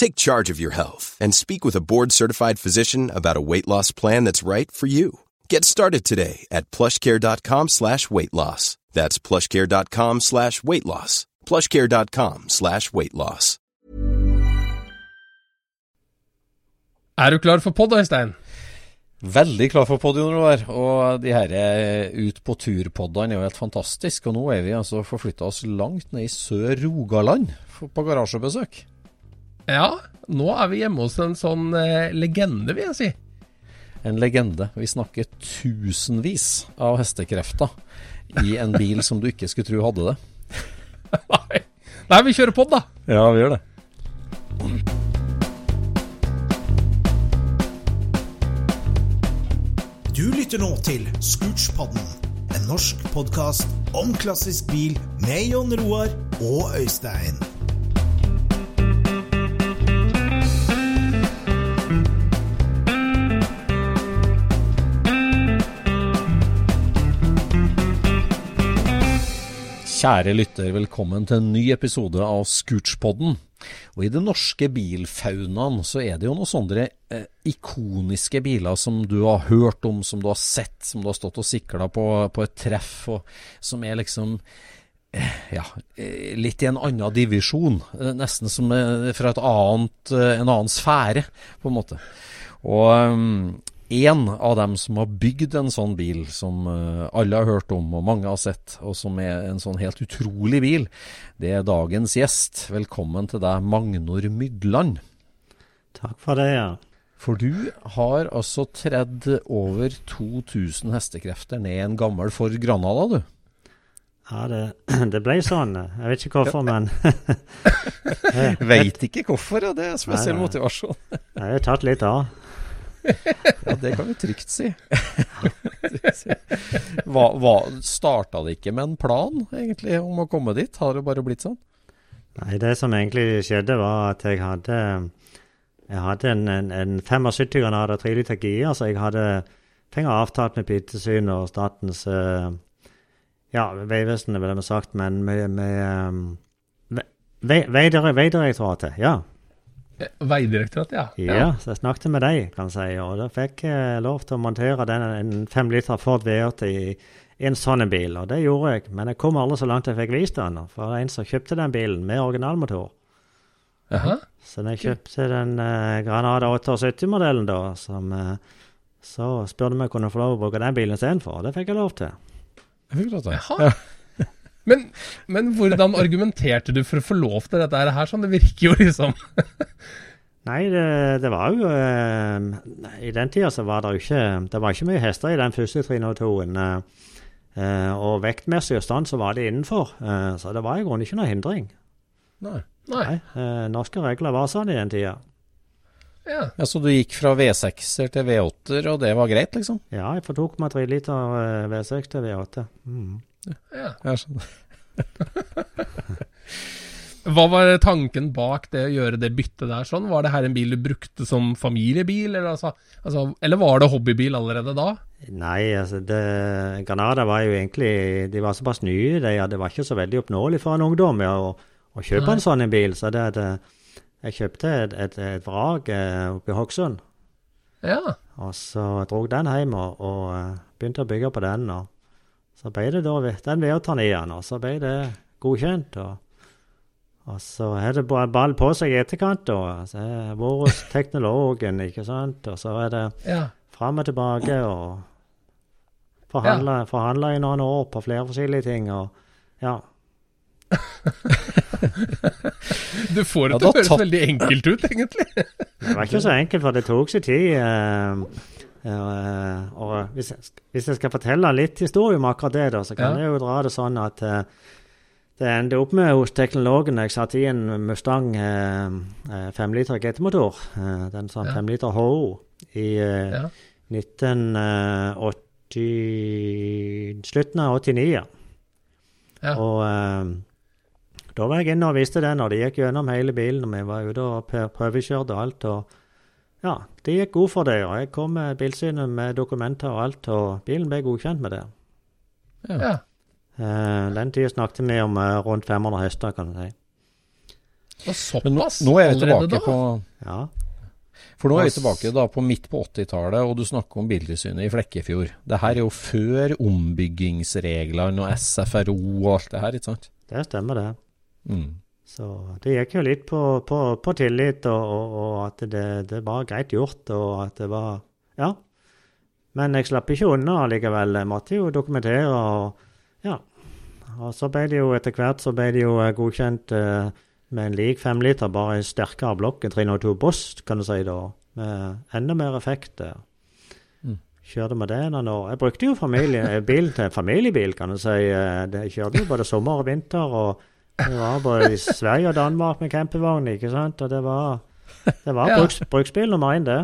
Take charge of your health and speak with a board-certified physician about a weight loss plan that's right for you. Get started today at plushcare.com slash weight loss. That's plushcare.com slash weight loss. plushcare.com slash weight loss. Er du klar for pod, Øystein? Veldig klar for podium, Roar. Og de her eh, ut på tur-poddene er jo helt fantastisk. Og nå er vi altså forflytta oss langt ned i Sør-Rogaland på garasjebesøk. Ja, nå er vi hjemme hos en sånn eh, legende, vil jeg si. En legende. Vi snakker tusenvis av hestekrefter i en bil som du ikke skulle tro hadde det. Nei. Nei, vi kjører pod, da. Ja, vi gjør det. Du lytter nå til Scootspodden, en norsk podkast om klassisk bil med Jon Roar og Øystein. Kjære lytter, velkommen til en ny episode av Scootspodden. Og i den norske bilfaunaen så er det jo noen sånne eh, ikoniske biler som du har hørt om, som du har sett, som du har stått og sikla på, på et treff, og som er liksom eh, ja, eh, litt i en annen divisjon. Eh, nesten som fra et annet, en annen sfære, på en måte. Og en av dem som har bygd en sånn bil, som eh, alle har hørt om og mange har sett, og som er en sånn helt utrolig bil, det er dagens gjest. Velkommen til deg, Magnor Mydland. Takk for det, ja. For du har altså tredd over 2000 hestekrefter ned en gammel Ford Granada, du. Ja, det, det ble sånn. Jeg vet ikke hvorfor, men Veit ikke hvorfor, ja. Det er spesiell motivasjon. jeg har tatt litt av. Ja, det kan vi trygt si. hva, hva, starta det ikke med en plan, egentlig, om å komme dit? Har det bare blitt sånn? Nei, det som egentlig skjedde, var at jeg hadde Jeg hadde en, en, en 75 Granada 3 liter gir, så jeg hadde penger avtalt med Pitesyn og Statens eh, Ja, Vegvesenet, ville vi sagt, men med, med ve- Veidire- Vegdirektoratet. Ja. Eh, Vegdirektoratet, ja. Ja, så jeg snakket med deg, kan jeg si, og da fikk jeg lov til å montere den, en fem liter Ford V8 i, i en sånn bil, og det gjorde jeg. Men jeg kom aldri så langt jeg fikk vist den, for det var en som kjøpte den bilen med originalmotor. Jaha. Så når jeg kjøpte den eh, Granada 78-modellen, da, som, eh, så spurte vi om jeg kunne få lov å bruke den bilen istedenfor, og det fikk jeg lov til. Jeg fikk lov til. Jaha. Men, men hvordan argumenterte du for å få lov til dette her? sånn? Det virker jo liksom Nei, det, det var jo eh, I den tida så var det jo ikke Det var ikke mye hester i den første 302-en. Eh, eh, og vektmessig og stand så var det innenfor. Eh, så det var i grunnen ikke noe hindring. Nei. Nei. Nei, eh, norske regler var sånn i den tida. Ja. Ja, Så du gikk fra V6-er til V8-er, og det var greit, liksom? Ja, jeg fortok meg 3 liter eh, V6 til V8. Mm. Ja. Jeg skjønner. Hva var tanken bak det å gjøre det byttet der sånn? Var det her en bil du brukte som familiebil, eller, altså, altså, eller var det hobbybil allerede da? Nei, altså det, Granada var jo egentlig De var såpass nye, de, ja, det var ikke så veldig oppnåelig for en ungdom ja, å, å kjøpe Nei. en sånn en bil. Så det, det, jeg kjøpte et, et, et vrak eh, oppe i Hokksund. Ja. Og så dro den hjem og, og eh, begynte å bygge på den. og Så ble det da den VR-turneen, og så ble det godkjent. Og, og så har det ball på seg i etterkant. da. Så er vært hos teknologen, ikke sant. Og så er det ja. fram og tilbake og forhandla ja. i noen år på flere forskjellige ting. og ja. Du får det til å høres veldig enkelt ut, egentlig. Det var ikke så enkelt, for det tok sin tid. eh, og hvis jeg, hvis jeg skal fortelle litt historie om akkurat det, da, så kan Ja. jeg jo dra det sånn at eh, det endte opp med hos teknologen jeg satte i en Mustang eh, eh, femliter GT-motor. Eh, den sånn Ja. liter HO i eh, Ja. 1980 Slutten av 89, ja. Ja. Og eh, da var jeg inne og viste den, og det gikk gjennom hele bilen. og Vi var ute og prøvekjørte alt. og Ja, det gikk god for det. Og jeg kom med bilsynet med dokumenter og alt, og bilen ble godkjent med det. Ja. Uh, den tida snakket vi om uh, rundt 500 hester, kan du si. Såpass Men nå, nå er vi tilbake da? på Ja. For nå er vi tilbake da på midt på 80-tallet, og du snakker om Biltilsynet i Flekkefjord. Det her er jo før ombyggingsreglene og SFRO og alt det her, ikke sant? Det stemmer, det. Mm. Så det gikk jo litt på, på, på tillit, og, og, og at det, det var greit gjort, og at det var Ja. Men jeg slapp ikke unna likevel. Jeg måtte jo dokumentere, og ja. Og så ble det jo etter hvert så ble det jo eh, godkjent eh, med en lik femliter, bare en sterkere blokk, en 302 Boss, kan du si da. Med enda mer effekt. Mm. Kjørte med det år. Jeg brukte jo familie, bil til familiebil, kan du si. Eh, jeg kjørte jo både sommer og vinter. og det var både i Sverige og Danmark med campingvogn, ikke sant? Og det var, det var Ja. bruks, bruksbil nummer én, det.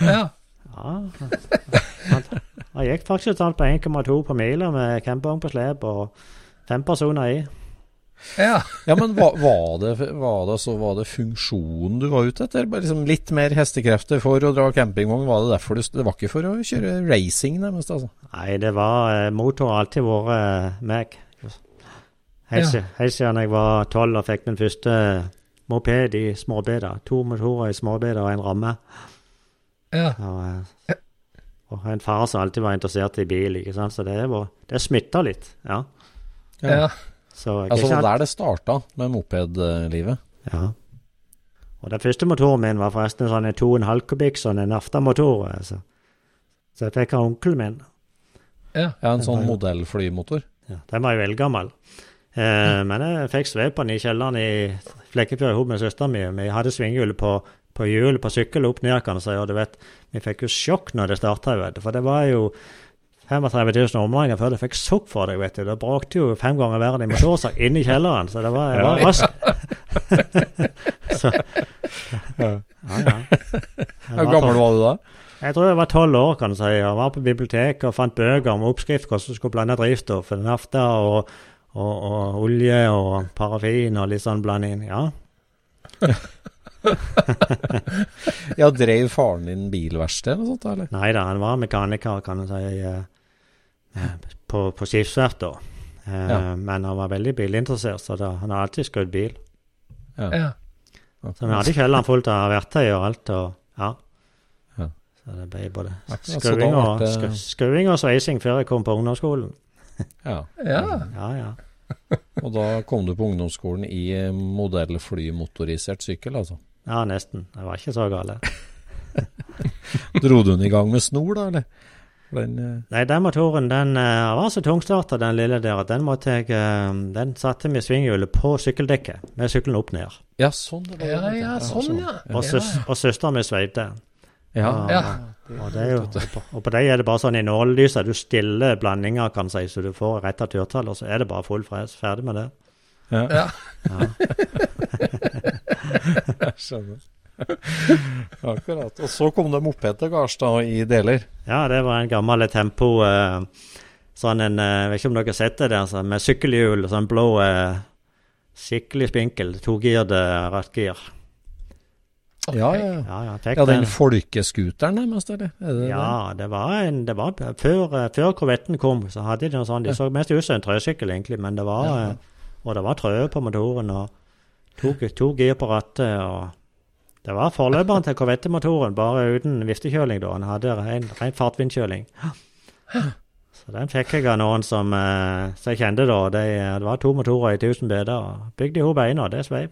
Ja. Ja. Han, han gikk faktisk et på 1,2 på mila med campingvogn på slep og fem personer i. ja. Ja, men var, var, det, var, det, så var det funksjonen du var ute etter? Bare liksom litt mer hestekrefter for å dra campingvogn? Var det derfor du Det var ikke for å kjøre racing, nærmest? altså? Nei, det var eh, Motor har alltid vært eh, meg. Helt, Ja. helt siden jeg var tolv og fikk min første moped i småbeder. To motorer i småbeder og en ramme. ja. Og, eh, og en far som alltid var interessert i bil, ikke sant? så det, var, det smitta litt. ja. ja. Så Altså, det var der det starta med mopedlivet? Ja. Og den første motoren min var forresten en sånn en 2,5 kubikk, sånn en aftamotor. Altså. Så jeg fikk av onkelen min. ja. Ja, en sånn modellflymotor? Ja, den var jo eldgammel. Eh, men jeg fikk sveip den i kjelleren i Flekkefjord sammen med søsteren min. Vi hadde svinghjul på, på hjul på sykkel opp ned, kan du si. Og du vet, vi fikk jo sjokk når det starta. For det var jo 35 000 omdreininger før det fikk sukk for deg, vet du. Det bråkte jo fem ganger verre enn i motorsak inn i kjelleren, så det var, var Ja. så, Ja. ja, ja. Hvor gammel var du da? Jeg tror jeg var tolv år, kan du si. Jeg var på biblioteket og fant bøker om oppskrift hvordan du skulle blande drivstoff. Nafta og, og, og olje og parafin og litt sånn blanding. Ja. Ja, Drev faren din bilverksted eller sånt? eller? Nei da, han var mekaniker, kan du si, eh, på, på skipsverft da. Eh, Ja. Men han var veldig bilinteressert, så da, han har alltid skrudd bil. ja. Så vi hadde kjelleren fullt av verktøy og alt, og ja. Ja. Så det ble både skruing og, skru, og sveising før jeg kom på ungdomsskolen. Ja. ja. Ja, ja. Og da kom du på ungdomsskolen i modellflymotorisert sykkel, altså? Ja, nesten. Det var ikke så gale. Dro du den i gang med snor, da, eller? Den, uh... Nei, den motoren den uh, var så tungstarta, den lille der, at den måtte jeg uh, Den satte vi svinghjulet på sykkeldekket, med sykkelen opp ned. ja, sånn det var. Ja, ja, sånn, ja. Og, søs, og søsteren min sveide. Ja. Ja. Og, det er jo, og på deg er det bare sånn i nålelyset. Du stiller blandinger, kan si, så du får retta turtall, og så er det bare full fres. Ferdig med det. Ja. Ja. Jeg skjønner. Akkurat. Og så kom det moped til Garstad i deler. Ja, det var en gammel tempo eh, Sånn en eh, Jeg vet ikke om dere har sett det der, sånn, med sykkelhjul, sånn blå eh, Skikkelig spinkel, togirde rattgir. Ja, ja, ja. Ja, ja, den folkescooteren eller? Er det Ja, det var en det var, Før, eh, før korvetten kom, så hadde de noe sånt. De så mest ut som en trøsykkel, egentlig, men det var ja, Og det var trøye på motoren, og to, to gir på rattet, og Det var forløperen til korvettemotoren, bare uten viftekjøling, da. Han hadde ren, ren fartvindkjøling. Så den fikk jeg av noen som, eh, som jeg kjente, da. Det, det var to motorer i 1000 beder. og Bygde i hop Og det sveiv.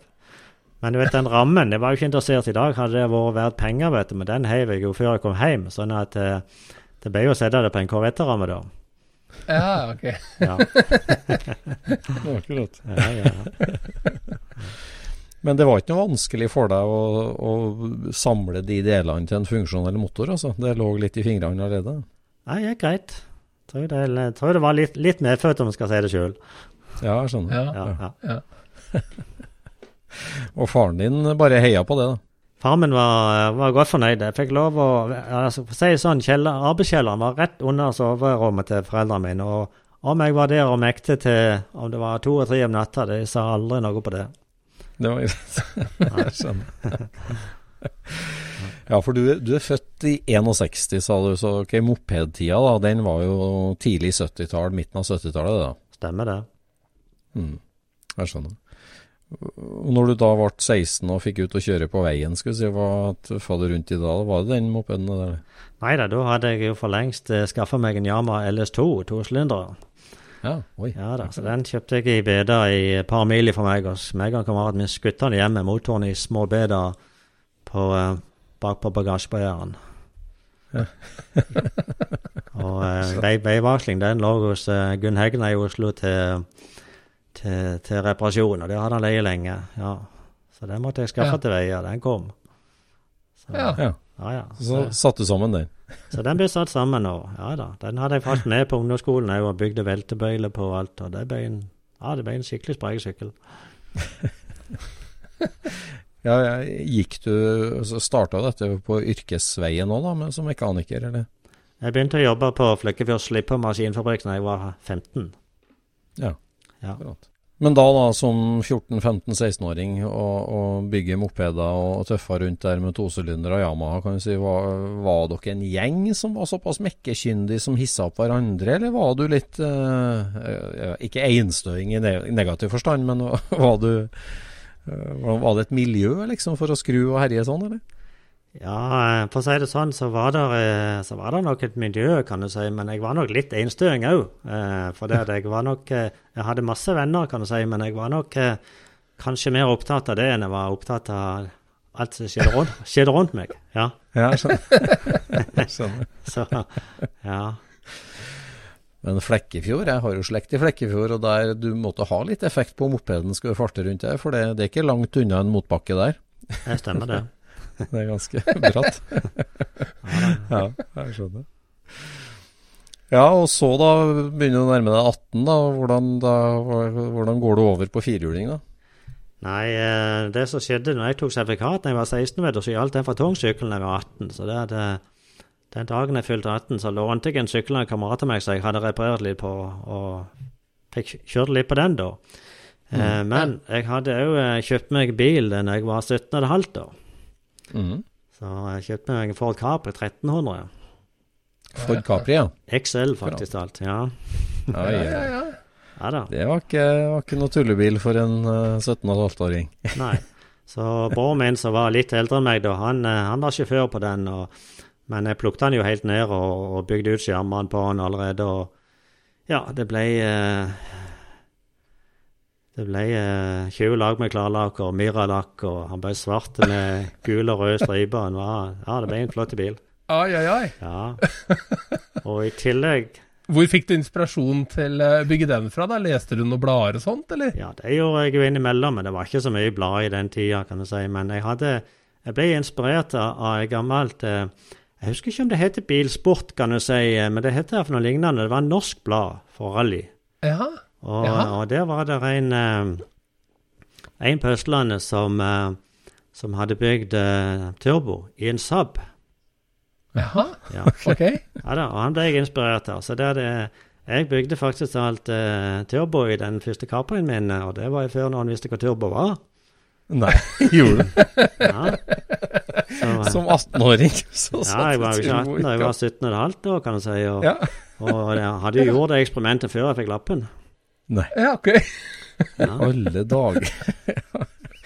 Men du vet, den rammen det var jo ikke interessert i dag. Hadde det vært verdt penger, vet du. Men den heiv jeg jo før jeg kom hjem. Sånn at eh, det ble jo å sette det på en korvetteramme, da. Ja, ok. Ja, Akkurat. ja, ja. Men det var ikke noe vanskelig for deg å, å samle de delene til en funksjonell motor, altså? Det lå litt i fingrene allerede? Nei, det gikk greit. Tror det, jeg tror det var litt, litt medfødt, om jeg skal si det sjøl. Ja, jeg skjønner. Ja. Ja, ja. Og faren din bare heia på det, da? Faren min var, var godt fornøyd. Jeg fikk lov å altså, For å si sånn, kjeller, arbeidskjelleren var rett under soverommet til foreldrene mine. Og om jeg var der og mekte til om det var to og tre om natta, de sa aldri noe på det. Det var Jeg skjønner. Ja, for du, du er født i 61, sa du, så ok, mopedtida da, den var jo tidlig 70-tall, midten av 70-tallet, da. Stemmer det. Mm, jeg skjønner. Og Når du da ble 16 og fikk ut å kjøre på veien, skal vi si, hva tøffa du rundt i da? Var det den mopeden der? Nei da, da hadde jeg jo for lengst uh, skaffa meg en Yama LS2 tosylindere. Ja, oi. Ja da, så den kjøpte jeg i beda i et par mil fra meg. Og meg og kameraten min skutta den hjem med motoren i små beder på, eh, bak på Ja. og eh, vei, veivarsling den lå hos eh, Gunn Hegna i Oslo til, til, til reparasjon, og det hadde han leie lenge. ja. Så den måtte jeg skaffe Ja. til veie. Den kom. Så, Ja. Ja, ja, så, så satte du sammen den. Så den ble satt sammen nå. Ja da. Den hadde jeg faktisk med på ungdomsskolen òg, og bygde veltebøyler på og alt. Og det ble en, ja, det ble en skikkelig sprek sykkel. Ja, ja, gikk du, så starta dette på yrkesveien òg, da, men som mekaniker, eller? Jeg begynte å jobbe på Flekkefjord Slippermaskinfabrikk da jeg var 15. Ja. Ja. Men da, da som 14-15-16-åring og, og bygge mopeder og tøffa rundt der med tosylinder og Yamaha, kan du si, var, var dere en gjeng som var såpass mekkekyndig som hissa opp hverandre, eller var du litt eh, eh, Ikke einstøing i negativ forstand, men var du eh, var det et miljø liksom for å skru og herje sånn, eller? Ja, eh, for å si det sånn, så var det, eh, så var det nok et miljø, kan du si. Men jeg var nok litt enstøing òg. For det jeg var nok eh, Jeg hadde masse venner, kan du si, men jeg var nok eh, kanskje mer opptatt av det enn jeg var opptatt av alt som skjedde rundt, skjedde rundt meg. Ja. Ja, sånn. Så ja. Men Flekkefjord, jeg har jo slekt i Flekkefjord, og der du måtte ha litt effekt på mopeden skal du farte rundt der, for det, det er ikke langt unna en motbakke der. Det stemmer, det. Det er ganske bratt. ja, jeg skjønner. Ja, og så da begynner du å nærme deg 18, da. Hvordan, da, hvordan går du over på firhjuling, da? Nei, eh, det som skjedde når jeg tok sertifikat da jeg var 16, vet du, så gjaldt den for tungsykkelen jeg var 18. Så det hadde, den dagen jeg fylte 18, så lånte jeg en sykkel av en kamerat av meg som jeg hadde reparert litt på, og fikk kjørt litt på den da. Eh, men jeg hadde òg kjøpt meg bil da jeg var 17,5 da. Mhm. Så jeg kjøpte meg en Ford Capri 1300. Ford Capri, ja. XL, faktisk alt. Ja. Ja, ja. Ja, ja. da. Det var ikke, var ikke noe tullebil for en eh, 17,5-åring. Nei. Så broren min som var litt eldre enn meg da, han, eh, han var sjåfør på den. Og, men jeg plukket den jo helt ned og, og bygde ut skjermene på den allerede. Og ja, det ble eh, Det ble eh, 20 lag med klarlakk og Mira-lakk, og han ble svart med gul og rød striper. Han ja, det ble en flott bil. Ai, ai, ai. Ja. Og i tillegg Hvor fikk du inspirasjon til å bygge den fra? da? Leste du noen blader og sånt, eller? Ja, det gjorde jeg jo innimellom, men det var ikke så mye blad i den tida, kan du si. Men jeg hadde Jeg ble inspirert av, et gammelt eh, Jeg husker ikke om det heter Bilsport, kan du si, eh, men det heter noe lignende. Det var en norsk blad for rally. Ja. Og, og der var det en, eh, en på Østlandet som, eh, som hadde bygd eh, turbo i en Saab. Jaha, Ja. ok. Ja da, og han ble jeg inspirert av. Så det det, jeg bygde faktisk alt uh, turbo i den første Caprien min, og det var jo før noen visste hva turbo var. Nei, gjorde du? Ja. Så, Som 18-åring. så ja, jeg var jo ikke 18 jeg var 17 og et halvt år, kan du si. Og, Ja. og jeg hadde jo gjort det eksperimentet før jeg fikk lappen. Nei, Ja, ok. alle dager.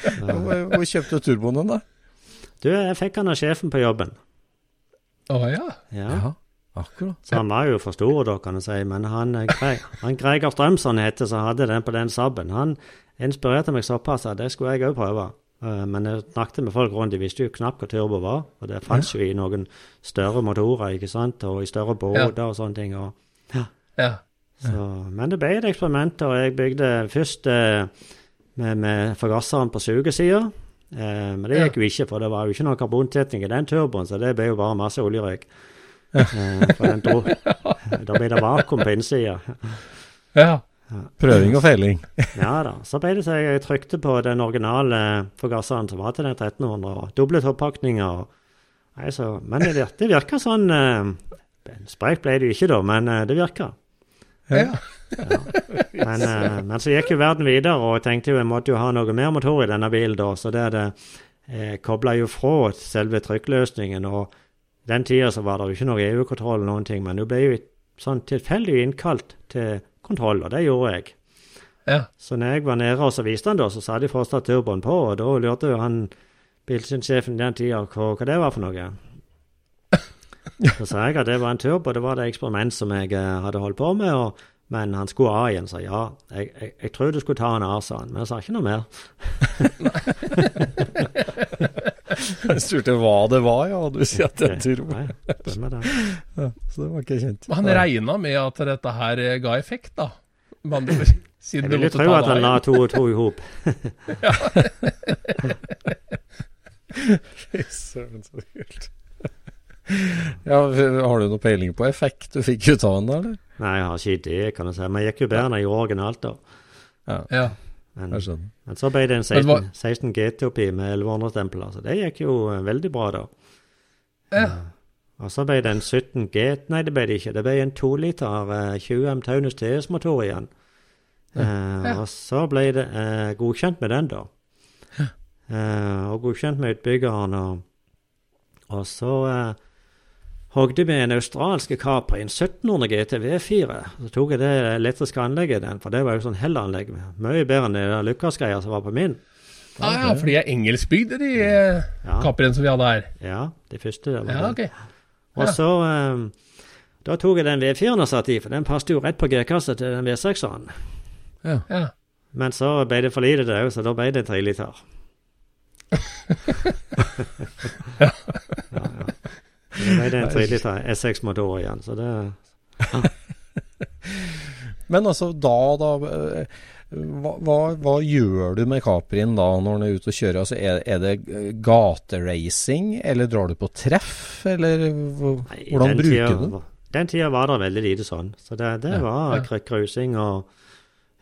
Hvor hvor kjøpte du turboen den, da? Du, jeg fikk han av sjefen på jobben. Å ja. Ja. akkurat. Så han var jo for stor, da, kan du si. Men han, eh, han Greger Strømsson heter, som hadde den på den Saben, han inspirerte meg såpass at det skulle jeg òg prøve. Eh, Men jeg snakket med folk rundt, de visste jo knapt hva turbo var. Og det fantes jo i noen større motorer, ikke sant, og i større båter og sånne ting. Og, ja. Så, men det ble et eksperiment, og jeg bygde først eh, med, med forgasseren på sugesida. Eh, men det gikk jo ikke, for det var jo ikke noe karbontetning i den turboen, så det ble jo bare masse oljerøyk. Eh, for den dro, da ble det vakuum på innsida. ja. Prøving og feiling. Ja da. Så ble det så jeg trykte på den originale forgasseren som var til den 1300, og doble toppakninger. men det, det virka sånn eh, Sprekt ble det jo ikke, da, men eh, det virka. Ja. Men, eh, men så gikk jo verden videre, og jeg tenkte jo jeg måtte jo ha noe mer motor i denne bilen da, så det, det eh, kobla jo fra selve trykkløsningen. Og den tida så var det jo ikke noe EU-kontroll noen ting, men du ble jo sånn tilfeldig innkalt til kontroll, og det gjorde jeg. ja. Så når jeg var nede og så viste han da, så satte de fortsatt turboen på, og da lurte jo han bilsynssjefen den tida hva, hva det var for noe. Så sa jeg at det var en turbo, det var det eksperiment som jeg eh, hadde holdt på med, og, men han skulle av igjen, sa ja. Jeg, jeg, jeg tror du skulle ta han av, sa han, men jeg sa ikke noe mer. Han spurte hva det var, ja, og du sier at det er turbo. Nei, det. Ja, så det var ikke kjent. Men Han regna med at dette her eh, ga effekt, da. Man, Siden Jeg du vil jo måtte tro at han la to og to i hop. Fy søren, så kult. Ja, har du noe peiling på effekt du fikk ut av den da, eller? Nei, jeg har ikke idé, kan jeg si. Men jeg gikk jo bedre enn jeg gjorde originalt, da. Ja. Men, Jeg skjønner. men så ble det en 16, var... 16, 16 GT oppi med 1100-stempler, så det gikk jo eh, veldig bra, da. Ja. Og så ble det en 17 G Nei, det ble det ikke. Det ble en 2 liter eh, 20 M Taunus TS-motor igjen. Ja. Og så ble det eh, godkjent med den, da. Eh, og godkjent med utbyggeren. Og, og så eh, hogde vi en australsk Capri, en 1700 GT V4. Så tok jeg det elektriske anlegget i den, for det var jo sånn Hell-anlegg. Mye bedre enn der Lucas-greia som var på min. Ah, ja, for de er engelskbygde, de eh, Ja. Capriene som vi hadde her. Ja, de første. Det var Ja, det. ok. Og så um, Da tok jeg den V4-en og satte i, for den passet jo rett på G-kassa til den V6-eren. Ja. Men så ble det for lite, det òg, så da ble det en liter. ja, ja. det er en tre liter S6-motor igjen, så det Men altså, da, da hva, hva, hva gjør du med Caprien da når den er ute og kjører? Altså, er, er det gateracing, eller drar du på treff, eller Nei, hvordan bruker tida- du den? Den tida var det veldig lite sånn. Så det, det Ja, var ja. krusing og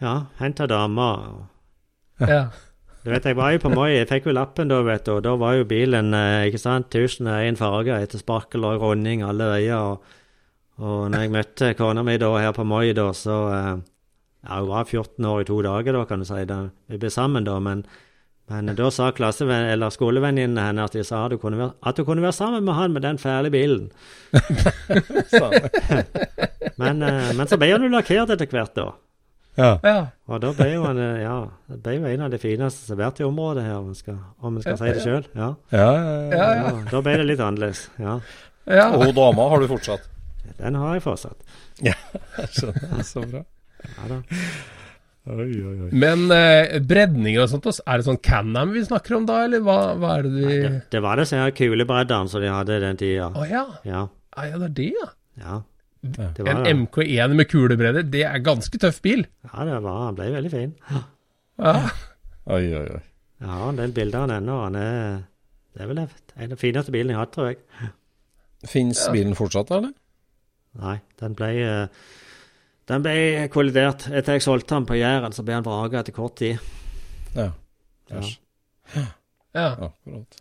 ja, hente damer. og ja. Du vet, jeg var jo på Moi, jeg fikk jo lappen da, vet du, og da var jo bilen, eh, ikke sant, tusen og en farger etter sparkel og runding alle veier, og, og når jeg møtte kona mi da her på Moi da, så, eh, ja, hun var 14 år i to dager da, kan du si, da, vi ble sammen da, men, men da sa klassevenn, eller skolevenninnene henne at de sa at du kunne være, at kunne være sammen med han med den fæle bilen. Men, eh, men så ble han jo lakkert etter hvert da. Ja. ja. Og da ble jo han, eh, ja, det ble jo en av de fineste Som vært i området her, om vi skal, om vi skal si det sjøl. Ja. Ja, ja, ja. Ja, ja. Da ble det litt annerledes. Ja. ja. Og hun dama har du fortsatt? Den har jeg fortsatt. Jeg skjønner, så bra. Ja da. Oi, oi, oi. Men eh, bredninger og sånt, er det sånn Can-Am vi snakker om da, eller hva, hva er det de Det, det var disse her kulebreddene som de hadde den tida. Å ja. Ja. Ah, ja, det er det, ja. Ja. Det En var, en MK1 med kulebredder, det er ganske tøff bil. ja, det var, han ble veldig fin. Ja. oi, oi, oi. Jeg har en del bilder av ennå. Han er Det er vel en av de fineste bilene jeg har hatt, tror jeg. Fins bilen fortsatt, eller? Nei, den ble eh, Den ble kollidert. Etter jeg solgte den på Jæren, så ble han vraka etter kort tid. Ja. Ja. Æsj. ja. Akkurat.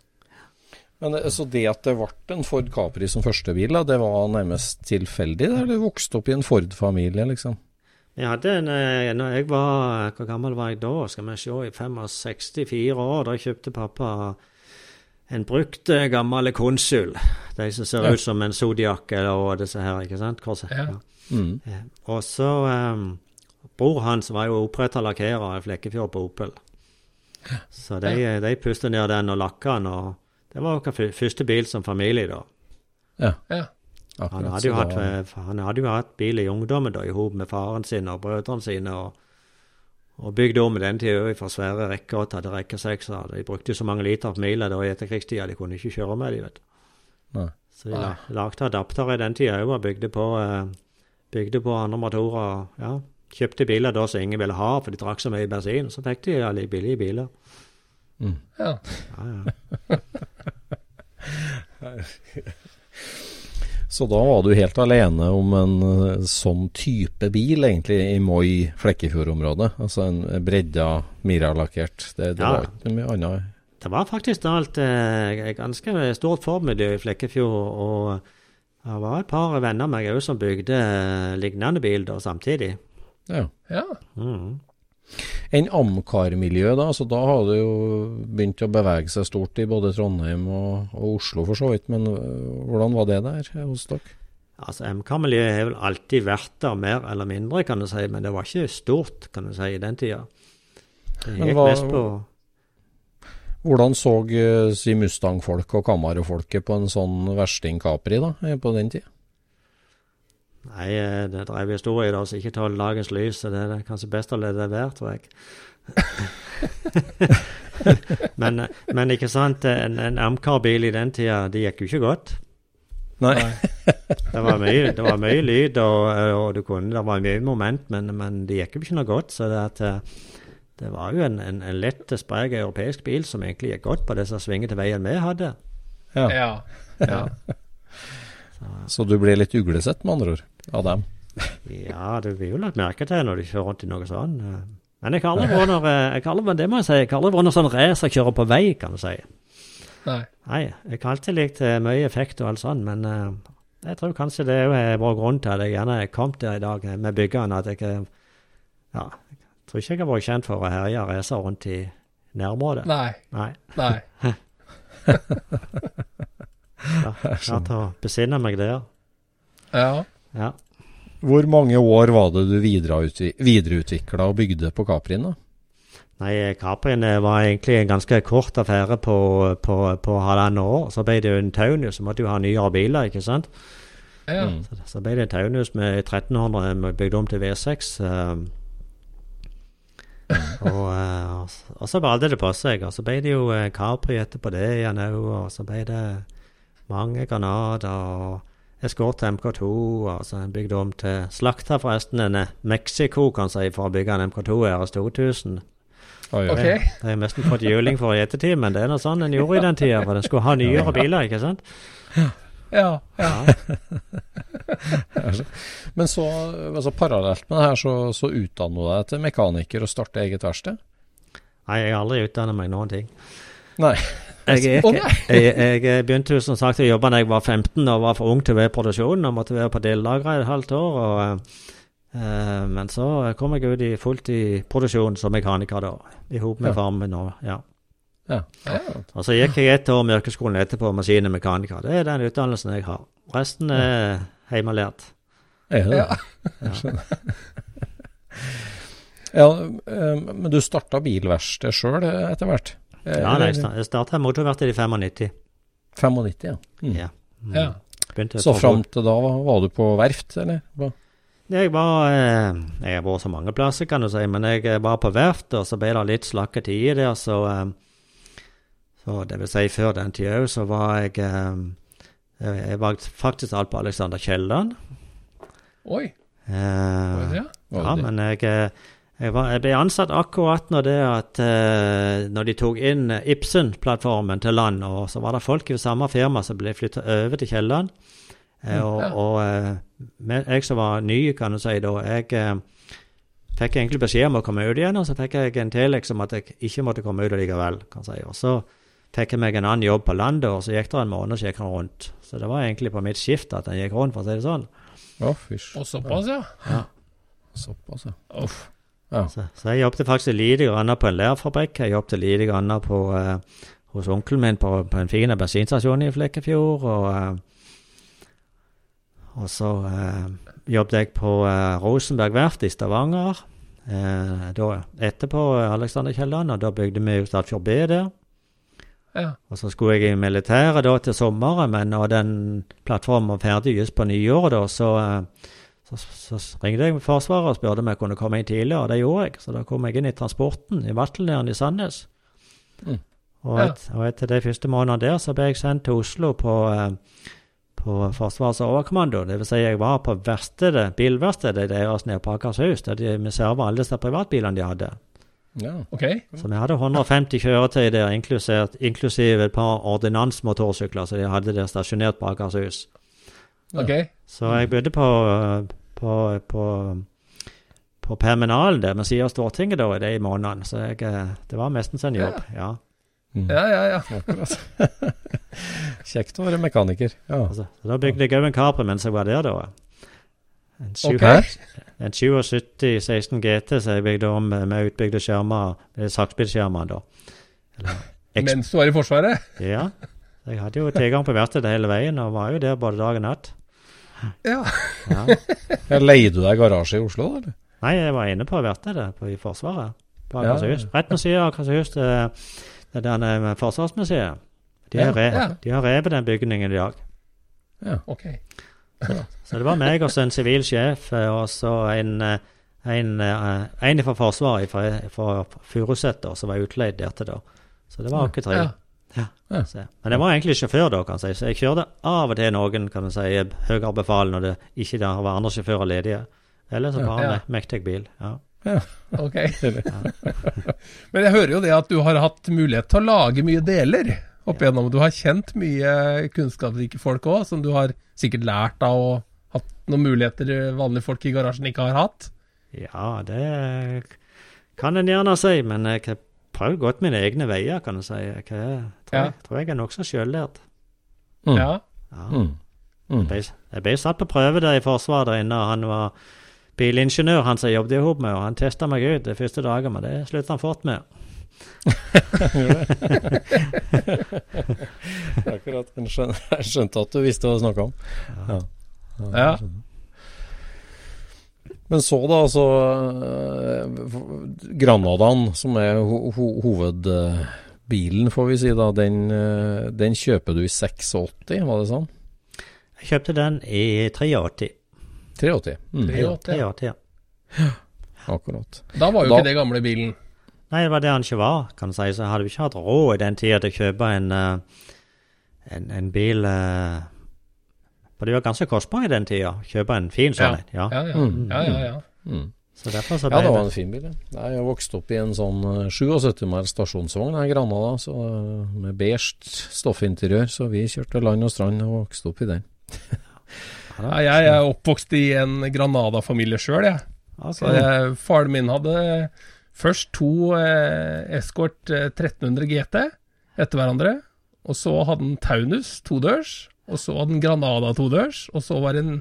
Men eh, Så det at det ble en Ford Capri som første bil, da, det var nærmest tilfeldig? da, Eller vokste opp i en Ford-familie, liksom? Jeg hadde en eh, Når jeg var Hvor gammel var jeg da? Skal vi se, i 65-64 år. Da kjøpte pappa en brukt eh, gammel konsul. De som ser Ja. ut som en Zodiac og disse her, ikke sant? Korset. Ja. Mm. Og så um, Bror hans var jo oppretta lakkerer i Flekkefjord på Opel. Så de, de pustet ned den og lakka den, og det var vår første bil som familie, da. Ja, Ja. Han hadde jo hatt, da- eh, han hadde jo hatt bil i ungdommen da, i hop med faren sin og brødrene sine. og og bygde om i den tida fra svære rekker til hadde rekkesekser. De brukte så mange liter på mila i etterkrigstida, de kunne ikke kjøre med de, vet du. Så de la- lagde adapter i den tida òg, og bygde på, eh, bygde på andre motorer. Ja, kjøpte biler da som ingen ville ha, for de drakk så mye bensin. Så fikk de alle billige biler. ja. Ja, ja. Så da var du helt alene om en eh, sånn type bil, egentlig, i Moi Flekkefjord-området? Altså en bredda Mira-lakkert. Det, det Ja. var ikke mye annet? Det var faktisk alt eh, ganske stort formiljø i Flekkefjord. Og det var et par venner av meg òg som bygde eh, lignende bil da samtidig. Ja. ja. Mm. En Amcar-miljøet, da? Så da har det jo begynt å bevege seg stort i både Trondheim og, og Oslo, for så vidt. Men øh, hvordan var det der hos dere? Altså, MK-miljøet har vel alltid vært der, mer eller mindre, kan du si. Men det var ikke stort, kan du si, i den tida. Det gikk hva- mest på Hvordan så øh, si Mustang-folk og Camaro-folket på en sånn versting Capri da, på den tida? Nei, eh, det drev historie da, så ikke ta dagens lys. Så det er kanskje best å la det være, tror jeg. men, men ikke sant, en, en Amcar-bil i den tida, det gikk jo ikke godt. Nei. Det var mye, det var mye lyd, og, og du kunne, det var mye moment, men, men det gikk jo ikke noe godt. Så det, at, eh, det var jo en, en, en lett, sprek europeisk bil som egentlig gikk godt på disse svingete veiene vi hadde. Ja. Ja. ja. Så du blir litt uglesett, med andre ord, av dem? Ja, du blir jo lagt merke til når du kjører rundt i noe sånn. eh. Men jeg har aldri jeg har det må jeg si, jeg har aldri vært noe sånn racerkjører på vei, kan du si. Nei. Nei, jeg har alltid likt eh, mye effekt og alt sånt, men uh, jeg tror kanskje det er vår grunn til at jeg gjerne er kommet der i dag eh, med byggene, at jeg eh, ja, jeg tror ikke jeg har vært kjent for å herje racer rundt i nærområdet. Nei. Nei. Nei. Ja, til å besinne meg der. Ja. Ja. Hvor mange år var det du videreutvikla og bygde på Caprien? da? Nei, Caprien eh, var egentlig en ganske kort affære på, på, på halvannet år. Så ble det jo en Taunus, så måtte du ha nyere biler, ikke sant. ja. Mm. Så, så ble det en Taunus med 1300 bygd om til V6. Um, og, eh, og så- og så balte det på seg. Og så ble det jo eh, Capri etterpå det igjen òg. Og så ble det mange granater og Escort MK2. Og så en bygd om til slakter, forresten en eh, Mexico, kan si, for å bygge en MK2 RS 2000. Oi, oi. Ok. Det har jeg nesten fått juling for i ettertid, men det er noe sånn en gjorde i den tida. For den skulle ha nyere biler, ikke sant? Ja. ja. Men så, altså parallelt med det her, så, så utdanner du deg til mekaniker og starter eget verksted? Nei, jeg har aldri utdannet meg noen ting. Nei. Jeg, jeg, jeg, jeg begynte jo som sagt å jobbe da jeg var 15 og var for ung til å være i produksjon og måtte være på delelageret et halvt år. Og, uh, men så kom jeg ut i fullt i produksjon som mekaniker da, i hop med Ja. faren min. Og, ja. Ja. og så gikk jeg et år med yrkesskolen etterpå, maskin og mekaniker. Det er den utdannelsen jeg har. Resten er hjemmelært. Er? Ja. Ja, eh, men du starta bilverksted sjøl etter hvert? Eh, Ja, nei, jeg starta motorverksted i 95. 95, ja. Mm. Ja. Mm. ja. Så fram til da var du på verft, eller? Hva? Jeg var eh, Jeg har vært så mange plasser, kan du si, men jeg eh, var på verft, og så ble det litt slakke tider der, så Så det vil si, før den tida òg, så var jeg eh, Jeg var faktisk alt på Alexander Kielland. Oi. Eh, Var det det? Var ja, det det? men jeg, jeg, var, jeg ble ansatt akkurat når det at eh, Når de tok inn eh, Ibsen-plattformen til land, og så var det folk i samme firma som ble flytta over til Kielland. Eh, og og eh, med, jeg som var ny, kan du si da, jeg eh, fikk egentlig beskjed om å komme ut igjen, og så fikk jeg en telex om at jeg ikke måtte komme ut likevel. kan jeg si. Og så fikk jeg meg en annen jobb på landet, og så gikk det en måned, så gikk han rundt. Så det var egentlig på mitt skift at han gikk rundt, for å si det sånn. Å, fysj. Og såpass, ja. Såpass, ja. Uff. Ja. Så, så jeg jobbet faktisk lite grann på en lærfabrikk. Jeg jobbet lite grann på uh, hos onkelen min på, på en fin bensinstasjon i Flekkefjord. Og, uh, og så uh, jobbet jeg på Rosenberg verft i Stavanger. Da, etterpå Alexander Kielland, og da bygde vi jo Stadfjord B der. Ja. Og så skulle jeg i militæret da til sommeren, men når den plattformen var ferdig just på nyåret, da, så, så, så, ringte jeg Forsvaret og spurte om jeg kunne komme inn tidligere, og det gjorde jeg. Så da kom jeg inn i transporten i Vattelnæren i Sandnes. Mm. Og, et, og etter de første månedene der, så ble jeg sendt til Oslo på, eh, på Forsvarets overkommando. Det vil si, jeg var på verkstedet, bilverkstedet deres nede på Akershus, der de vi serva alle disse privatbilene de hadde. Ja. Ok. Så vi hadde 150 kjøretøy der, inklusiv et par ordinansmotorsykler, så de hadde der stasjonert på Akershus. ok. Så jeg bodde på, på, på, på terminalen der ved siden av Stortinget da, i de månedene. Så jeg, eh, det var mestens en jobb, ja. Mm. Ja, ja, ja. Akkurat. Kjekt å være mekaniker. Ja. Altså, så da bygde jeg òg en Capri mens jeg var der, da. En, sju, Ok. en 77 16 GT som jeg bygde om med utbygde skjermer, med saksbilskjermer, da. Eller, Mens du var i Forsvaret? Ja. Jeg hadde jo tilgang på verkstedet hele veien, og var jo der både dag og natt. Ja. Ja. Ja, Leide du deg garasje i Oslo, da? eller? Nei, jeg var inne på det på, i Forsvaret. På Ja, Akershus. ja. Rett ved siden av Akershus, det, det der Forsvarsmuseet. De har, re, Ja. de har revet den bygningen i dag. Ok. Så det var meg og så en sivil sjef, eh, og så en, eh, en, eh, en fra Forsvaret fra, fra Furuset som var utleid der til da. Så det var ikke tre. Ja. Ja. Ja. Men jeg var egentlig sjåfør da, kan jeg si. Så jeg kjørte av og til noen kan man si, høyere befal når det ikke der var andre sjåfører ledige. Eller så var Ja. en mektig bil. Ja. Ok. Men jeg hører jo det at du har hatt mulighet til å lage mye deler opp igjennom. Du har kjent mye kunnskapsrike folk òg, som du har sikkert lært av og hatt noen muligheter vanlige folk i garasjen ikke har hatt. ja, det kan en gjerne si, men jeg prøvd godt mine egne veier, kan du si. Jeg tror, Ja. jeg, tror jeg er nokså sjøllært. Mm. Ja. Ja. Mm. Mm. ble, jeg ble satt på prøve der i Forsvaret der inne, og han var bilingeniør, han som jeg jobbet sammen med, og han testa meg ut de første dagene, men det sluttet han fort med. Akkurat. Jeg skjønte, at du visste hva du snakka om. Ja. Ja. skjønner. Men så, da, altså eh, Granadaen, som er ho ho hovedbilen, får vi si, da, den, eh, den kjøper du i 86, var det sånn? Jeg kjøpte den i 83. 83. Mm. 83, ja. 83 ja. Akkurat. Da var jo Da- ikke det gamle bilen. Nei, det var det han ikke var, kan du si. Så jeg hadde vi ikke hatt råd i den tida til å kjøpe en, eh, en, en bil For det var ganske kostbart i den tida. Kjøpe en fin sånn en. Ja. Ja, ja. Mm. ja, ja, ja. Mm. Så så Ja, det var en fin bil. ja. Jeg vokste opp i en sånn eh, 77 mer stasjonsvogn her i Granada, så, eh, med beige stoffinteriør, så vi kjørte land og strand og vokste opp i den. Ja, jeg er oppvokst i en Granada-familie sjøl, jeg. Ok. Så jeg, faren min hadde først to eh, Escort eh, 1300 GT etter hverandre. Og så hadde han Taunus todørs, og så var det en Granada todørs, og så var det en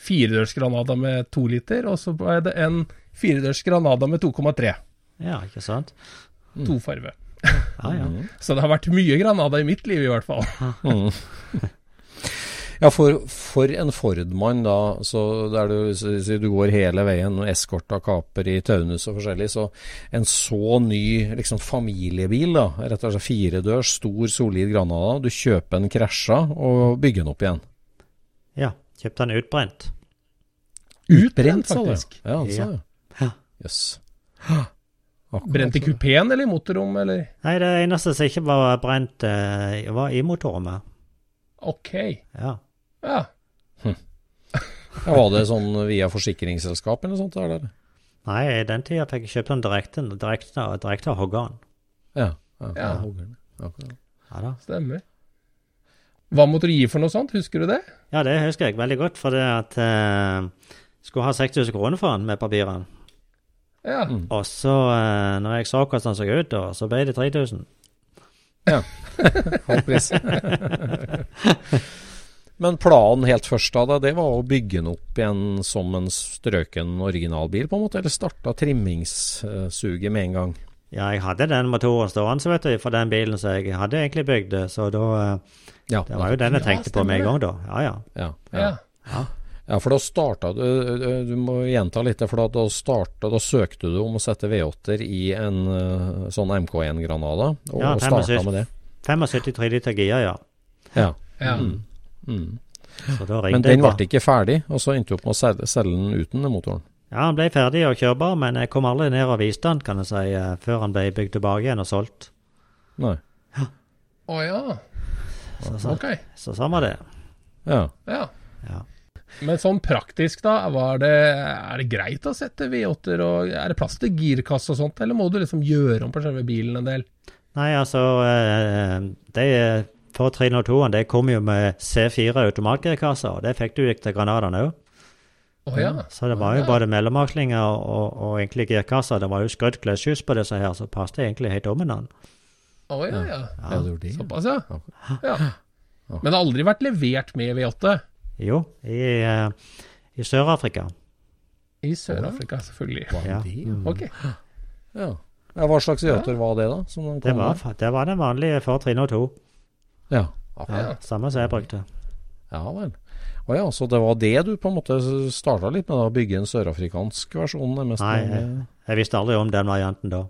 firedørs Granada med to liter, og så var det en firedørs Granada med 2,3. Ja, ikke sant? Tofarve. Ah, ja. Så det har vært mye Granada i mitt liv, i hvert fall. Ja, for, for en Ford-mann da, så der du, så, så du går hele veien, og eskorta kaper i Taunus og forskjellig, så en så ny liksom familiebil, da, rett og slett firedørs, stor, solid Granada, du kjøper en krasja og bygger den opp igjen. ja. Kjøpte den utbrent. Utbrent, faktisk. Ja, han sa det. Jøss. Brent i kupeen eller i motorrommet, eller? Nei, det eneste som ikke var brent, eh, var i motorrommet. Ok. Ja. Ja. Ja, var det sånn via forsikringsselskap eller noe sånt? Eller? Nei, i den tida fikk jeg kjøpt den direkte, direkte, direkte av hoggeren. Ja. ja, Ja. hoggeren. Akkurat. Ja da. Stemmer. Hva måtte du gi for noe sånt, husker du det? Ja, det husker jeg veldig godt, for det at eh, skulle ha 6000 kroner for den med papirene. Ja. Mm. Og så, eh, når jeg så hvordan den så ut, da, så ble det 3000. Ja. Halv pris. Men planen helt først da, det var å bygge den opp igjen som en strøken originalbil, på en måte? Eller starta trimmingssuget med en gang? Ja, jeg hadde den motoren stående vet du, for den bilen som jeg hadde egentlig bygd. Så da eh, Ja, Det var jo den jeg Ja, tenkte på med en gang, da. Ja, ja. ja, Ja. ja. Ja, for da starta du eh, Du må gjenta litt, for da, da, starta, da søkte du om å sette V8-er i en eh, sånn MK1 Granada, og, Ja, og starta med det. 75 3 liter ja. Ja. Ja. Mm. Mm. Så Men den ble ikke ferdig, og så endte du opp med å selge, den uten motoren. Ja, han ble ferdig og kjørbar, men jeg kom aldri ned og viste han, kan jeg si, eh, før han ble bygd tilbake igjen og solgt. Nei. Å ja. Så, så, Ok. så sånn var det. Ja. Ja. Ja. Men sånn praktisk, da, var det, er det greit å sette V8-er, og er det plass til girkasse og sånt, eller må du liksom gjøre om på selve bilen en del? Nei, altså det de For 302-en det kom jo med C4 automatgirkasse, og det fikk du ikke til Granadaen òg. Oh, ja. Så det var jo både mellomakslinger og, og, og egentlig girkasse. Det var jo skrudd kløtsjus på disse her, så passet egentlig helt om hverandre. Å ja, ja. Ja, ja. gjorde. Såpass, ja. ja. Men det har aldri vært levert med V8 Jo, i, eh, i Sør-Afrika. i Sør-Afrika, selvfølgelig. Ja. De- Ok. Ja. ja. Hva slags V8-er var det, da? Det var, det var den vanlige for 302. Ja. Ja, samme som jeg brukte. ja vel. Å ja, så det var det du på en måte starta litt med, da? Bygge en sørafrikansk versjon? Nei, jeg, jeg visste aldri om den varianten da.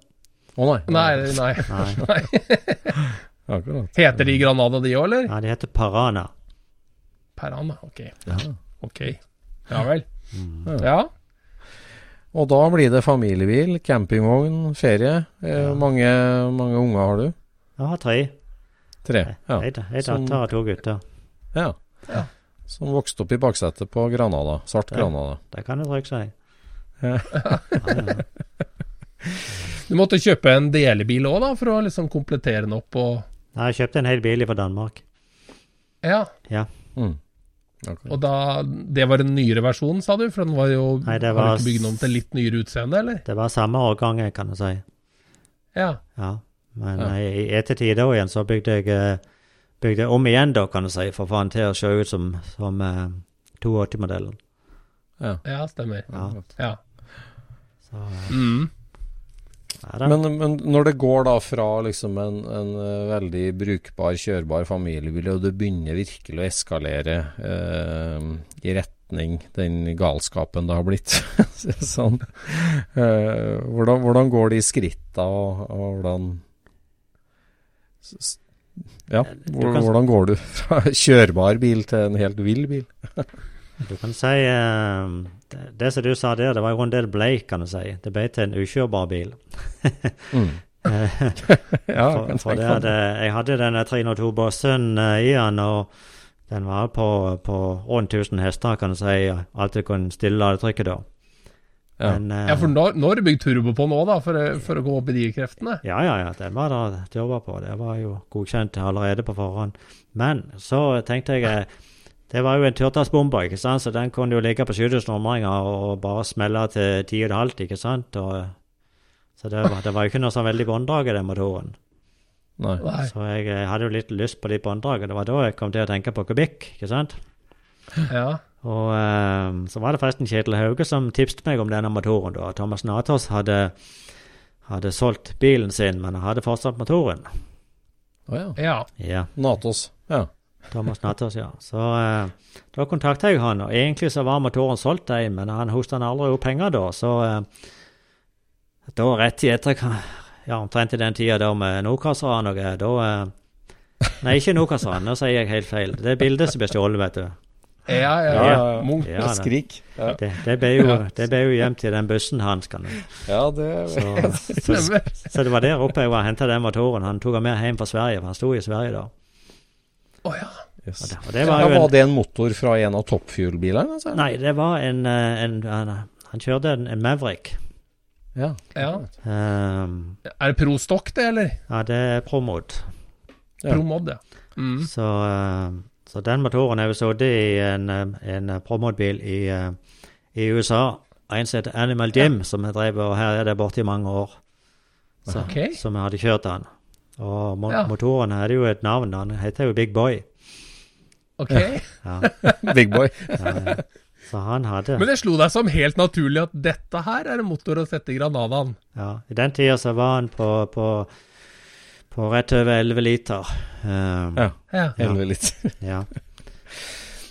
Å nei. Nei, nei. Nei. Akkurat. Heter de Granada, de òg, eller? Nei, de heter Parana. Parana, ok. Ja. Ok. Ja vel. Mm. Ja. Og da blir det familiebil, campingvogn, ferie. Eh, Ja. mange, mange unger har du? Jeg har tre. Tre. Ja. Ei ei Som- ta to gutter. ja. Ja. Som vokste opp i baksetet på Granada. Svart det, Granada. Det kan du trygt si. Ja. Ja, ja. Du måtte kjøpe en delebil òg, da, for å liksom komplettere den opp og Nei, Jeg kjøpte en hel bil fra Danmark. Ja. Mm. Okay. Og da Det var en nyere versjon, sa du? For den var jo Nei, det var, var ikke bygd om til litt nyere utseende, eller? Det var samme årgang, kan du si. Ja. Ja. Men Ja. eh, i ettertid da igjen så bygde jeg, eh, bygde jeg om igjen, da, kan du si, for den til å se ut som, som uh, 82-modellen. Ja. Ja, stemmer. Ja. Ja. Så, uh, Mm. Men, men når det går da fra liksom en, en eh, veldig brukbar, kjørbar familiebil, og det begynner virkelig å eskalere eh, i retning den galskapen det har blitt sånn. eh, hvordan, hvordan går de skritta, og, og hvordan Ja, hvordan går du fra kjørbar bil til en helt vill bil? Du kan si eh, det, det som du sa der, det var jo en del bleik, kan du si. Det ble til en ukjørbar bil. Mm. Eh, Ja, for, for det meg. eh, jeg hadde denne 302 Bossen eh, i den, og den var på, på rundt 1000 hester, kan du si. Alt du kunne stille ladetrykket da. Ja. Men, eh, ja, for nå, nå har du bygd turbo på nå, da, for, for å gå opp i de kreftene? Ja, ja, ja. Den var det jobba på. Det var jo godkjent allerede på forhånd. Men så tenkte jeg eh, Det var jo en turtassbombe, ikke sant, så den kunne jo ligge på 7000 omringer og bare smelle til 10,5, ikke sant. Og, så det var, det var jo ikke noe sånn veldig bånddrag i den motoren. Nei. Så jeg eh, hadde jo litt lyst på litt bånddrag, og Det var da jeg kom til å tenke på kubikk, ikke sant. Ja. Og eh, så var det forresten Kjetil Hauge som tipset meg om denne motoren. da. Thomas Natos hadde, hadde solgt bilen sin, men han hadde fortsatt motoren. Å ja. ja. Ja, Natos. Ja. Thomas Natos, ja. Så eh, da kontakta jeg han, og egentlig så var motoren solgt til en, men han hosta aldri opp penger da, så eh, Da rett i etter Ja, omtrent i den tida da med Nokas-ranet, og greier, da eh, Nei, ikke Nokas-ranet, nå sier jeg helt feil. Det er bildet som blir stjålet, vet du. Ja, ja, Ja, ja. ja, ja. Munch. Ja, det, Skrik. Ja, det, det ble jo, det ble jo hjem til den bussen hans, kan du. ja det Så, så, så det var der oppe jeg var og henta den motoren. Han tok den med hjem fra Sverige, for han sto i Sverige da. Oh, ja. yes. Og det, og det Ja, var var det en motor fra en av toppfuel-bilene? Altså? Nei, det var en, eh, en, en Han kjørte en, en Maverick. Ja. ja. Um, Er det Pro Stock, det, eller? ja, det er Promod. Ja. Pro Mod, ja. Mm. Så, eh, så den motoren har vi sittet i en, eh, en Promod-bil i, eh, i USA. En som heter Animal Jim, som jeg drev og her er det borte i mange år. Så, okay. Som jeg hadde kjørt den. Og mo Ja. motoren hadde jo et navn. Den heter jo Big Boy. Ok. Ja, Big boy. ja, ja. Så han hadde Men det slo deg som helt naturlig at dette her er en motor å sette i Granadaen. Ja, I den tida så var han på, på, på rett over 11 liter. Um, Ja. Ja. Elleve liter. ja.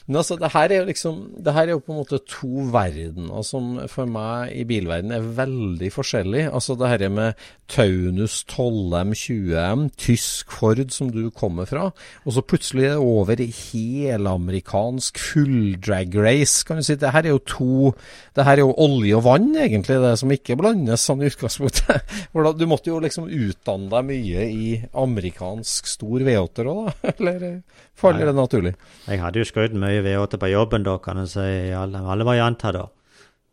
Men altså, det her er jo liksom Det her er jo på en måte to verdener som for meg i bilverden er veldig forskjellig. Altså det her med Taunus 12M, 20M, tysk Ford som du kommer fra, og så plutselig er det over i helamerikansk full drag race, kan du si. Det her er jo to Det her er jo olje og vann, egentlig, det som ikke blandes sånn i utgangspunktet. Du måtte jo liksom utdanne deg mye i amerikansk stor V8-er òg, da? Eller faller det naturlig? Jeg hadde jo skrudd mye V8 på jobben da, kan en si, i alle, alle varianter da.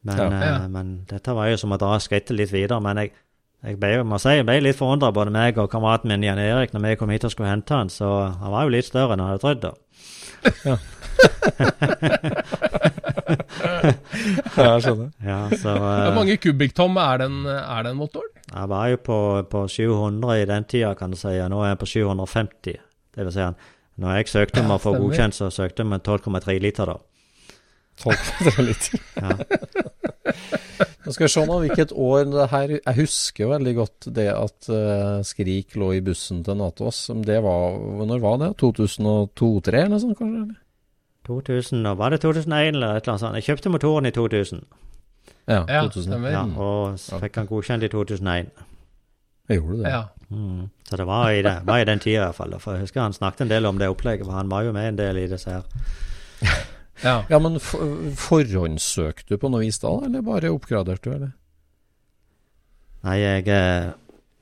Men, Ja. eh, Ja. men dette var jo som å dra skrittet litt videre. Men jeg, jeg ble, må si, jeg ble litt forundra, både meg og kameraten min Jan Erik, når vi kom hit og skulle hente han. Så han var jo litt større enn jeg hadde trodd. da. Ja, jeg skjønner. Ja, så Hvor eh, mange kubikktom er den, er den motoren? Jeg var jo på, på 700 i den tida, kan du si. Nå er jeg på 750. Det vil si, han- når jeg søkte om å få godkjent, så søkte jeg med 12,3 liter, da. 12,3 liter. Ja. Nå skal vi se nå hvilket år det her Jeg husker jo veldig godt det at uh, Skrik lå i bussen til Natås. Det var, når var det? 2002-2003 eller noe sånt, kanskje? eller? 2000, og Var det 2001 eller et eller annet sånt? Jeg kjøpte motoren i 2000, Ja, Ja, 2000. ja, ja, og fikk han godkjent i 2001. Jeg gjorde det. Ja. Mm. Så det var i, det, var i den tida i hvert fall. For jeg husker han snakket en del om det opplegget, for han var jo med en del i disse her. ja. Ja, men for, forhåndssøkte du på noe vis da, eller bare oppgraderte du, eller? Nei, jeg, eh,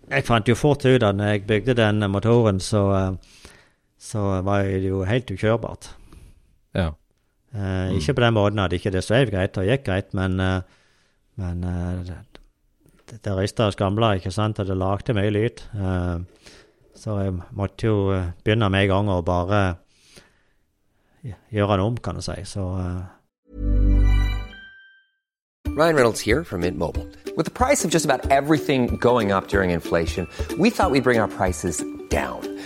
jeg fant jo fort ut at når jeg bygde den motoren, så, eh, så var det jo helt ukjørbart. Ja. Eh, Ikke på den måten at ikke det sveiv greit og gikk greit, men, eh, men og skramla, ikke sant, og det lagde mye lyd. Eh, så jeg måtte jo eh, begynne med en gang å bare gjøre det om, kan du si. Så eh, Ryan Reynolds here from Mint Mobile. With the price of just about everything going up during inflation, we thought we'd bring our prices down.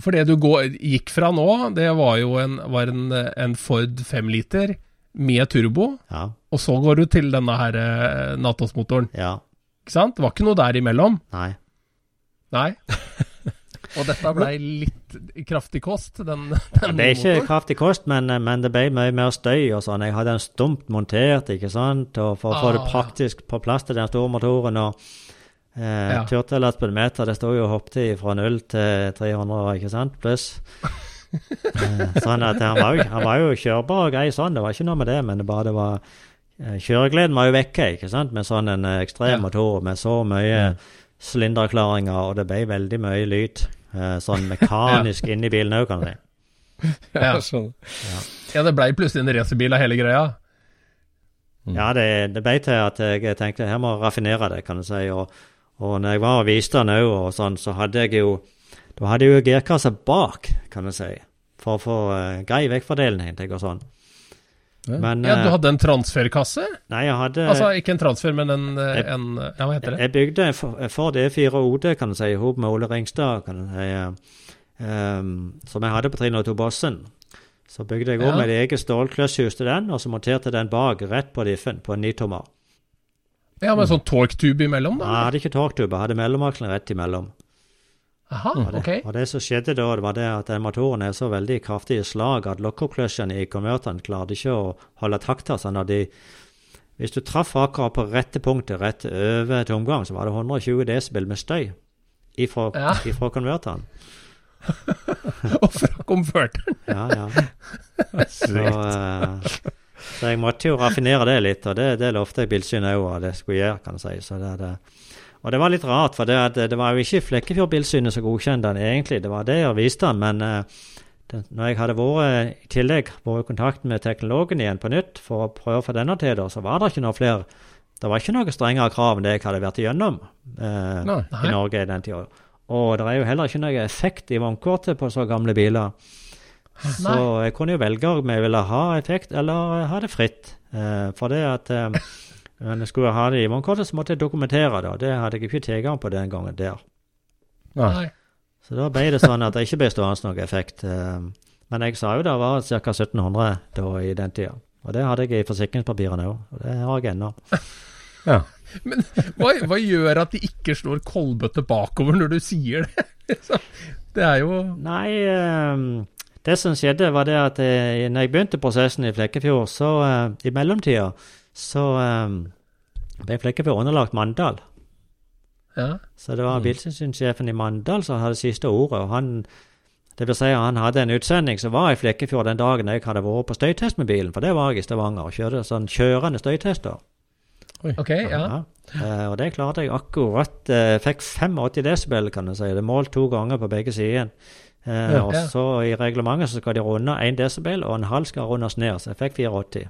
For det du går, gikk fra nå, det var jo en, var en, en Ford 5 liter med turbo, Ja. og så går du til denne her eh, Natos-motoren. Ja. Ikke sant? Det var ikke noe der imellom. Nei. Nei. Og dette blei litt kraftig kost, den, den Det er ikke motoren. kraftig kost, men, men det ble mye mer støy og sånn. Jeg hadde den stumt montert, ikke sant, og for å få det Ah. praktisk på plass til den store motoren. og eh, Ja. meter, det står jo og hoppet fra 0 til 300, ikke sant, pluss. eh, sånn at han var, han var jo kjørbar og grei sånn, det var ikke noe med det, men det bare det var eh, Kjøregleden var jo vekke, ikke sant, med sånn en eh, ekstrem Ja. motor med så mye sylinderklaringer, og det ble veldig mye lyd. eh, sånn mekanisk inni bilen òg, kan du si. Ja. sånn. ja, det ble plutselig en racerbil av hele greia. Ja, det, det ble til at jeg tenkte her må jeg raffinere det, kan du si. Og, og når jeg var og viste den òg, og sånn, så hadde jeg jo Da hadde jeg jo girkasse bak, kan du si, for å få uh, grei vektfordeling, tenkte jeg, og sånn. Men Ja, du eh, hadde en transferkasse? Nei, jeg hadde Altså ikke en transfer, men en, eh, Jeg- en Ja, hva heter det? Jeg bygde for, F- en Ford E4 OD, kan du si, i hop med Ole Ringstad, kan du si, um, som jeg hadde på 302 Bossen. Så bygde jeg Ja. med et eget stålkløsshus til den, og så monterte den bak, rett på diffen, på en nitommer. Ja, med sånn torktube imellom, Jeg da? hadde ikke torktube, jeg hadde mellomakselen rett imellom. Aha, Og det, ok. og det som skjedde da, det var det at motoren er så veldig kraftig i slag at lokkoppkløsjene i konverteren klarte ikke å holde takta. sånn når de Hvis du traff akkurat på rette punktet rett over tomgang, så var det 120 desibel med støy ifra, Ja. ifra konverteren. Og fra konverteren. Ja, ja. Så, eh, så jeg måtte jo raffinere det litt, og det, det lovte jeg Bilsynet òg at jeg skulle gjøre, kan jeg si. Så det, det. Og det var litt rart, for det, det var jo ikke Flekkefjord-Bilsynet som godkjente den egentlig, det var det jeg viste den, men eh, når jeg hadde vært i tillegg vært i kontakt med teknologen igjen på nytt for å prøve å få denne til, så var det ikke noe flere Det var ikke noe strengere krav enn det jeg hadde vært igjennom eh, i Norge i den tida. Og det er jo heller ikke noe effekt i vognkortet på så gamle biler. Så jeg kunne jo velge om jeg ville ha effekt eller ha det fritt. Eh, for det at eh, når jeg skulle ha det i vognkortet, så måtte jeg dokumentere det, og det hadde jeg ikke tilgang på den gangen der. Nei. Så da ble det sånn at det ikke ble stående noen effekt. eh, Men jeg sa jo det var ca. 1700 da i den tida. Og det hadde jeg i forsikringspapirene òg, og det har jeg ennå. Ja. Men hva, hva gjør at de ikke slår kolbøtte bakover når du sier det? Det er jo Nei, eh, det som skjedde, var det at jeg, når jeg begynte prosessen i Flekkefjord, så uh, i mellomtida så eh, ble Flekkefjord underlagt Mandal. Ja. Så det var biltilsynssjefen i Mandal som hadde siste ordet. og han det vil si at han hadde en utsending som var i Flekkefjord den dagen jeg hadde vært på støytest med bilen, for det var jeg i Stavanger, og kjørte sånn kjørende støytester. Ok, ja. Ja. Uh, og det klarte jeg akkurat. Uh, fikk 85 desibel, kan du si. Det målt to ganger på begge sider. Eh, Ja. og så i reglementet så skal de runde 1 desibel, og en halv skal rundes ned, så jeg fikk 84.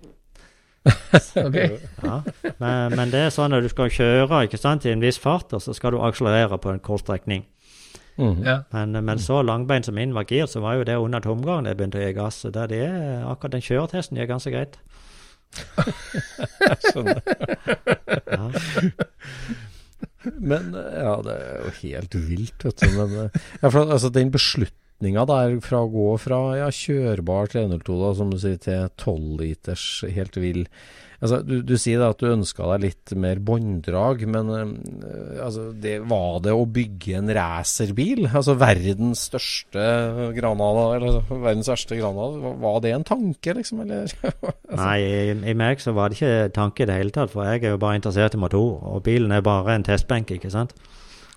okay. Ja. Men, men det er sånn at du skal kjøre ikke sant, i en viss fart, og så skal du akselerere på en kort strekning. Mm. Ja. Men, men så langbein som min var girt, så var jo det under tomgang da jeg begynte å gi gass. Så det er, akkurat den kjøretesten gjør ganske greit. sånn. Ja. Men ja, det er jo helt vilt, vet du. Men eh, ja, for, altså, den beslutninga der fra å gå fra ja, kjørbar 302, da, som du sier, til 12 liters helt vill altså, du, du sier da at du ønska deg litt mer bånddrag, men eh, altså, det, var det å bygge en racerbil? Altså verdens største Granada, eller altså, verdens verste Granada, var- det en tanke, liksom? Eller? Nei, i, i meg så var det ikke tanke i det hele tatt, for jeg er jo bare interessert i motor, og bilen er bare en testbenk, ikke sant.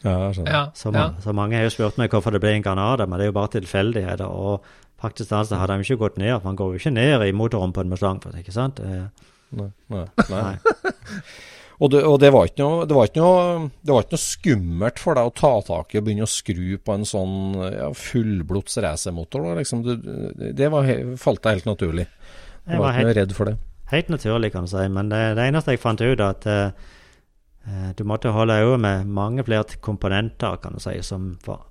ja. Ja. Så, ja. så mange har jo spurt meg hvorfor det ble en Granada, men det er jo bare tilfeldigheter. Og faktisk altså, hadde han ikke gått ned, for han går jo ikke ned i motoren på en Mustang, for- ikke sant. Nei, nei, nei. Nei. Og, det, og det, var ikke noe, det, var ikke noe, det var ikke noe skummelt for deg å ta tak i og begynne å skru på en sånn ja, fullblods racermotor? Liksom. Det var, falt deg helt naturlig. Du var var ikke helt- redd for det? Helt naturlig, kan du si. Men det, eneste jeg fant ut, at eh, eh, du måtte holde øye med mange flere komponenter, kan du si, som for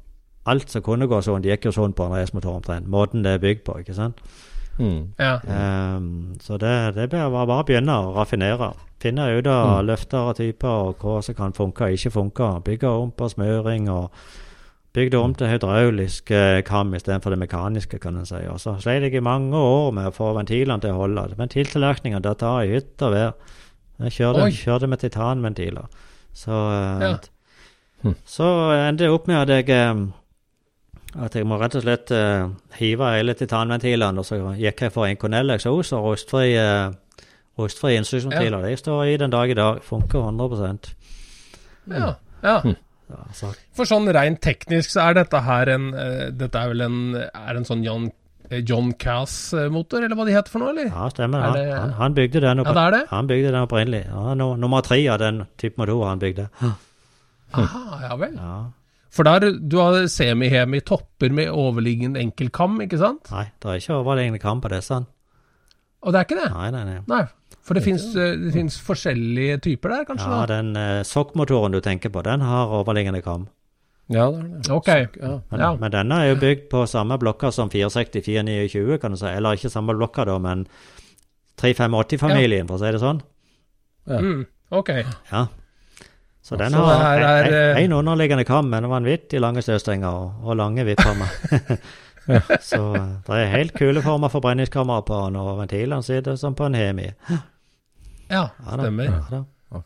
alt som kunne gå sånn, det gikk jo sånn på en racermotor omtrent. Måten det er bygd på, ikke sant. Mm. ja. Um, så det, det var bare å begynne å raffinere. Finne ut av løfter og typer, og hva som kan funke og ikke funke. Bygge om på smøring, og bygge om til hydraulisk eh, kam istedenfor det mekaniske, kan en si. Og så sleit jeg i mange år med å få ventilene til å holde. Ventiltillerkninger, det tar i hytt og vær. Jeg kjørte, kjørte med titanventiler. Så, eh, Ja. Så endte jeg opp med at jeg eh, at jeg må rett og slett uh, hive hele titanventilene, og så gikk jeg for en Cornell eksos og rustfri, uh, rustfri instruksjonsventiler. De står i den dag i dag. Funker 100 ja. ja. ja, så, For sånn rent teknisk så er dette her en uh, Dette er vel en Er en sånn John, eh, John Cass-motor, eller hva de heter for noe, eller? ja, stemmer. Er Han, det- han, han bygde den opp, Ja, det det? Han bygde den opprinnelig. Ja, no, nummer tre av den type motor han bygde. Aha, ja vel. Ja. For der, du har semihemi topper med overliggende enkelkam, ikke sant? Nei, det er ikke overliggende kam på disse. Og det er ikke det? Nei, nei, nei. Nei. For det eh, det finnes forskjellige typer der, kanskje? Ja, da? den uh, sokkmotoren du tenker på, den har overliggende kam. Ja. Ok. Ja. Men, Ja. men denne er jo bygd på samme blokka som 460-429, kan du si. Eller ikke samme blokka, da, men 385-familien, for å si det sånn. Mm, ok. Ja. Så den Så har én underliggende kam med vanvittig lange støtstenger og, og lange vipper. Så eh, det er helt kuleforma forbrenningskamera på den, og ventilene sitter som på en Hemi. Ja, Ja da, stemmer. Ja, da.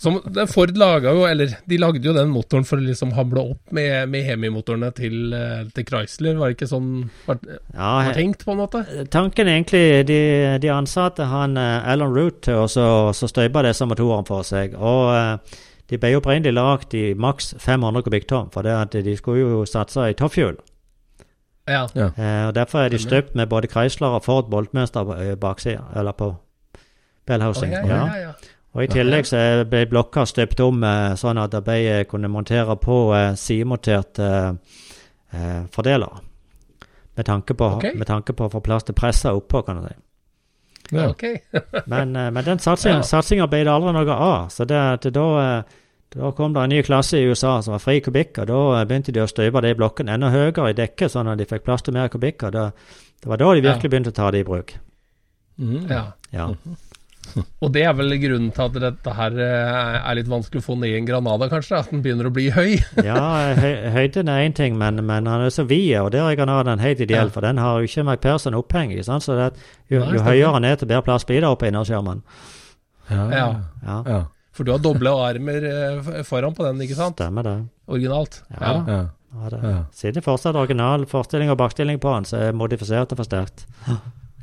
Som Ford laga jo, eller de lagde jo den motoren for å liksom hamle opp med, med Hemi-motorene til, eh, til Chrysler, var det ikke sånn var, Ja, var tenkt, på en måte? Tanken egentlig De, de ansatte han eh, Alan Root til å så- så støype disse motorene for seg. Og eh, de ble opprinnelig lagd i maks 500 kubikktonn, for det at de skulle jo satse i toppfuel. Ja. ja. og Derfor er de støpt med både Chrysler og Ford boltmønster på baksida, eller på bellhousing. Ja, ja, ja, ja. Og I tillegg så ble blokka støpt om eh, sånn at arbeidet eh, kunne montere på eh, sidemonterte eh, fordelere. Med tanke, på, okay. med tanke på å få plass til presset oppå, kan du si. Ja. Okay. Men, eh, men den satsinga Ja. ble det aldri noe av. Så det, det, da, da kom det en ny klasse i USA som var fri kubikk, og da begynte de å støpe de blokkene enda høyere i dekket, sånn at de fikk plass til mer kubikk. Det, det var da de virkelig begynte å ta det i bruk. Mm. ja. Ja. Og det er vel grunnen til at dette her eh, er litt vanskelig å få ned i en Granada, kanskje? At den begynner å bli høy? Ja, høy, høyden er én ting, men, men han er så vid, og der er Granaden helt ideell, Ja. for den har jo ikke McPherson oppheng i. Så det, jo, jo høyere han er, til bedre plass blir det oppe i innerskjermen. Ja. Ja. Ja, Ja. For du har doble armer eh, foran på den, ikke sant? stemmer det. Originalt. Ja. Ja. Ja, det. Ja. Sitter fortsatt original forstilling og bakstilling på den, så er modifisert og forsterkt.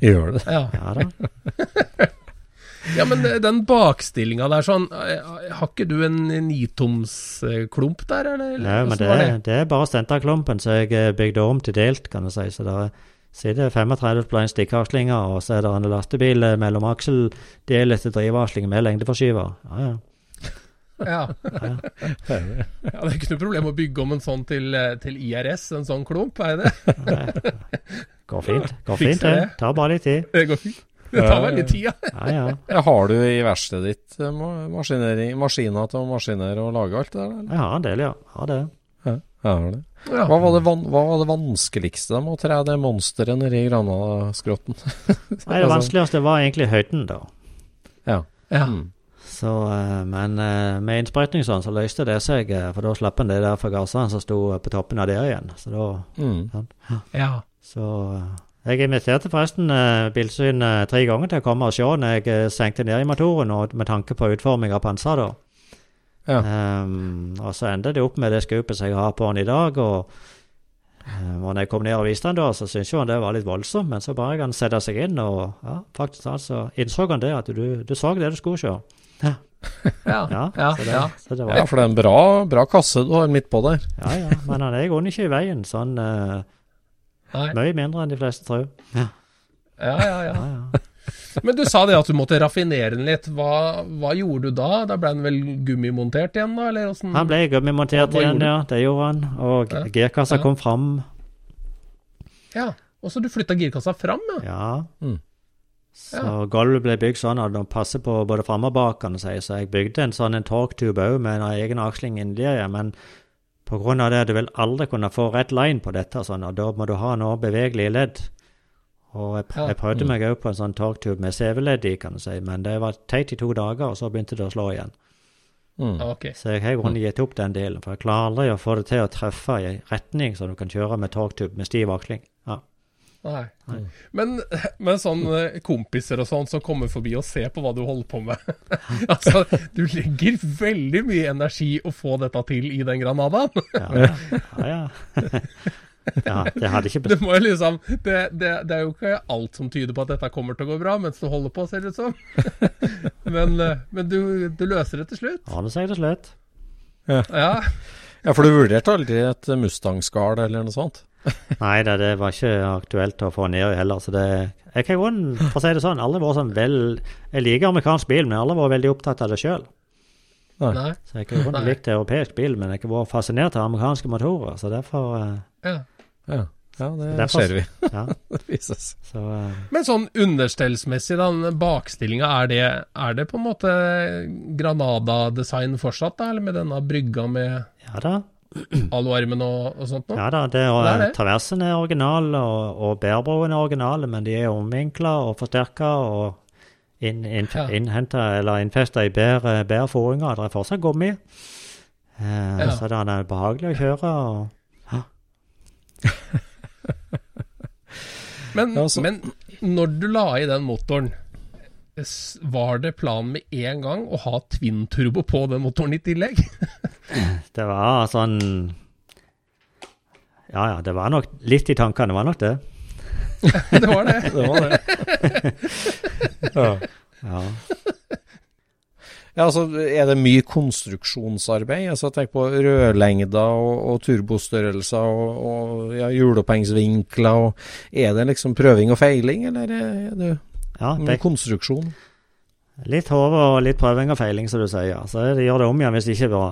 Gjør det. Ja. Ja da. ja, men eh, den bakstillinga der sånn eh, Har ikke du en nitomsklump der, eller? eller Nei, men det, det, det er bare senterklumpen, som jeg eh, bygde om til delt, kan du si. Så det sitter 35 på en stikkeavslinger, og så er det en lastebil mellom mellom akseldel etter driveavsling med lengdeforskyver. Ja, ja. Ja. ja, det er ikke noe problem å bygge om en sånn til, eh, til IRS, en sånn klump, er det går fint. Går fint, det. Tar bare litt tid. Det går fint. Det tar veldig tid, ja. Ja, ja. Har du i verkstedet ditt eh, maskiner til å maskinere og lage alt det der? eller? Jeg har en del, ja. Har det. Ja, det. ja. Hva var det, van hva var det vanskeligste med å tre det monsteret nedi i Granadaskrotten? Nei, det vanskeligste var egentlig høyden, da. Ja. ja. Mm. Så, eh, men eh, med innsprøytning sånn, så løste det seg, for da slapp en det der forgasseren som sto på toppen av der igjen. Så da Mm. ja. Så jeg inviterte forresten uh, Bilsyn eh, tre ganger til å komme og se når jeg eh, senkte ned i motoren, og med tanke på utforming av panser, da. Ja. Um, og så endte det opp med det skupet som jeg har på den i dag. Og, um, og når jeg kom ned og viste den da, så syntes han det var litt voldsomt, men så ba jeg han sette seg inn, og ja, faktisk altså, innså han det, at du, du så det du skulle se. Ja. Ja, Ja. så det, ja. Så det var, ja, for det er en bra, bra kasse du har midt på der. ja, ja, men han er jo ikke i veien, sånn eh, Nei. Mye mindre enn de fleste tror. Ja, Ja, ja, ja. ja, ja. Men du sa det at du måtte raffinere den litt. Hva, hva gjorde du da? Da ble den vel gummimontert igjen, da? Eller? Han ble gummimontert Hva igjen, ja. Det gjorde han. Og Ja. girkassa Ja. kom fram. Ja. Og så du flytta girkassa fram, ja? Ja. Mm. Så gulvet ble bygd sånn at det passer på både fram og bak, kan du si. Så jeg bygde en sånn en torktube òg med en egen aksling inni der, ja. men på grunn av det du vil aldri kunne få rett line på dette, sånn, og da må du ha noe bevegelig ledd. Og jeg, jeg prøvde meg òg på en sånn torgtube med CV-ledd i, kan du si, men det var teit i to dager, og så begynte det å slå igjen. Mm. Okay. Så jeg har i grunnen gitt opp den delen, for jeg klarer aldri å få det til å treffe i retning som du kan kjøre med torgtube med stiv aksling. Ja. Nei. Men, men sånn eh, kompiser og sånn som kommer forbi og ser på hva du holder på med Altså, du legger veldig mye energi å få dette til i den Granadaen. Ja, ja. ja, ja. det hadde ikke Det må jo liksom det, det, det er jo ikke alt som tyder på at dette kommer til å gå bra mens du holder på, ser det ut som. Men, eh, men du, du løser det til slutt. Ja, det sier det slutt. Ja. Ja, for du vurderte aldri et Mustang-skall eller noe sånt? Nei da, det var ikke aktuelt å få ned heller. Så det Jeg kan jo, for å si det sånn, alle var sånn vel Jeg liker amerikansk bil, men alle var veldig opptatt av det sjøl. Nei. Så jeg kan jo ikke like likt europeisk bil, men jeg har vært fascinert av amerikanske motorer. Så derfor eh, Ja. Ja, ja det Derfor- ser vi. Ja. det vises. Så uh, Men sånn understellsmessig, den bakstillinga, er det, er det på en måte Granada-design fortsatt, da? Eller med denne brygga med ja da. Aluarmen og, og sånt noe? Ja da, det, og, Det er det. Traversen er original, og, og bærbroen er original, men de er omvinkla og forsterka og inn, inn, Ja. innhenta eller innfesta i bedre bærforinger. Det er fortsatt gummi, eh, Ja. så den er behagelig å kjøre. og Men, altså. men når du la i den motoren var det planen med en gang å ha twin turbo på den motoren i tillegg? Det var sånn Ja ja, det var nok litt i tankene, var nok det. det var det. Det var det. ja. Ja. Ja, altså, Er det mye konstruksjonsarbeid? Altså, Tenk på rødlengder og, og turbostørrelser og, og ja, hjulopphengsvinkler. og Er det liksom prøving og feiling, eller er det ja det, konstruksjon? litt hode og litt prøving og feiling, som du sier. Så det gjør det om igjen hvis det ikke er bra.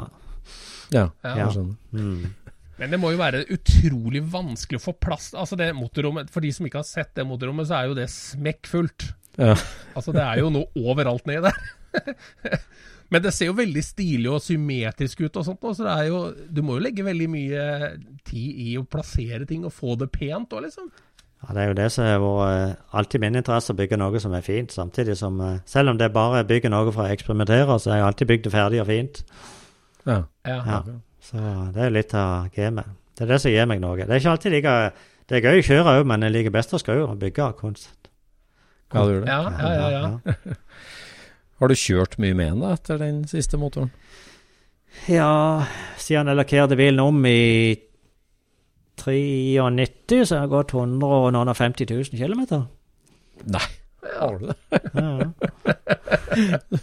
Ja, Ja. jeg skjønner. Mm. Men det må jo være utrolig vanskelig å få plass Altså det motorrommet, For de som ikke har sett det motorrommet, så er jo det smekkfullt. Ja. Altså Det er jo noe overalt nedi der. Men det ser jo veldig stilig og symmetrisk ut, og sånt, så det er jo Du må jo legge veldig mye tid i å plassere ting og få det pent òg, liksom. Ja, Det er jo det som har vært eh, alltid min interesse, å bygge noe som er fint. Samtidig som eh, Selv om det bare bygger noe for å eksperimentere, så har jeg alltid bygd det ferdig og fint. Ja. Ja. Så det er litt av gamet. Det er det som gir meg noe. Det er ikke alltid like Det er gøy å kjøre òg, men jeg liker best å skru og bygge kunst. Ja, du gjør det. Ja, ja, ja, ja. Har du kjørt mye med den da, etter den siste motoren? Ja, siden jeg lakkerte bilen om i 93, så har jeg gått 150 000 km. Nei, har du det? Ja, ja.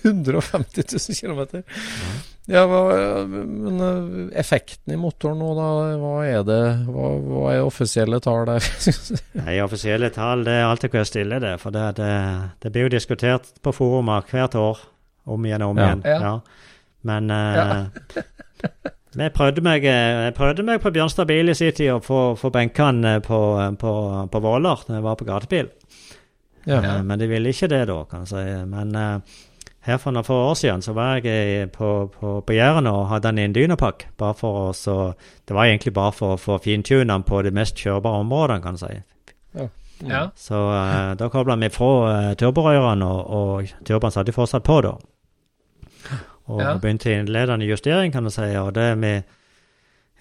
150 000 km. Ja, hva, men eh, effekten i motoren nå, da? Hva er det? Hva, hva er offisielle tall der? Nei, offisielle tall det er alltid hvor stiller det, for det, det, det blir jo diskutert på forumer hvert år. Om igjen og om Ja. igjen. Ja. Ja. Men eh, jeg, prøvde meg, eh, jeg prøvde meg på Bjørnstad bil i sin tid å få, få benkene på, på, på Våler da jeg var på gatebil. ja. Men de ville ikke det da, kan jeg si. Men her for noen få år siden så var jeg eh, på, på, på Jæren og hadde en dynapakk. Bare for å så Det var egentlig bare for å få fintune den på de mest kjørbare områdene, kan du si. ja. Så uh, da kobla vi fra uh, turborørene, og, og turboen satt jo fortsatt på da. Og Ja. begynte innledende justering, kan du si. Og det med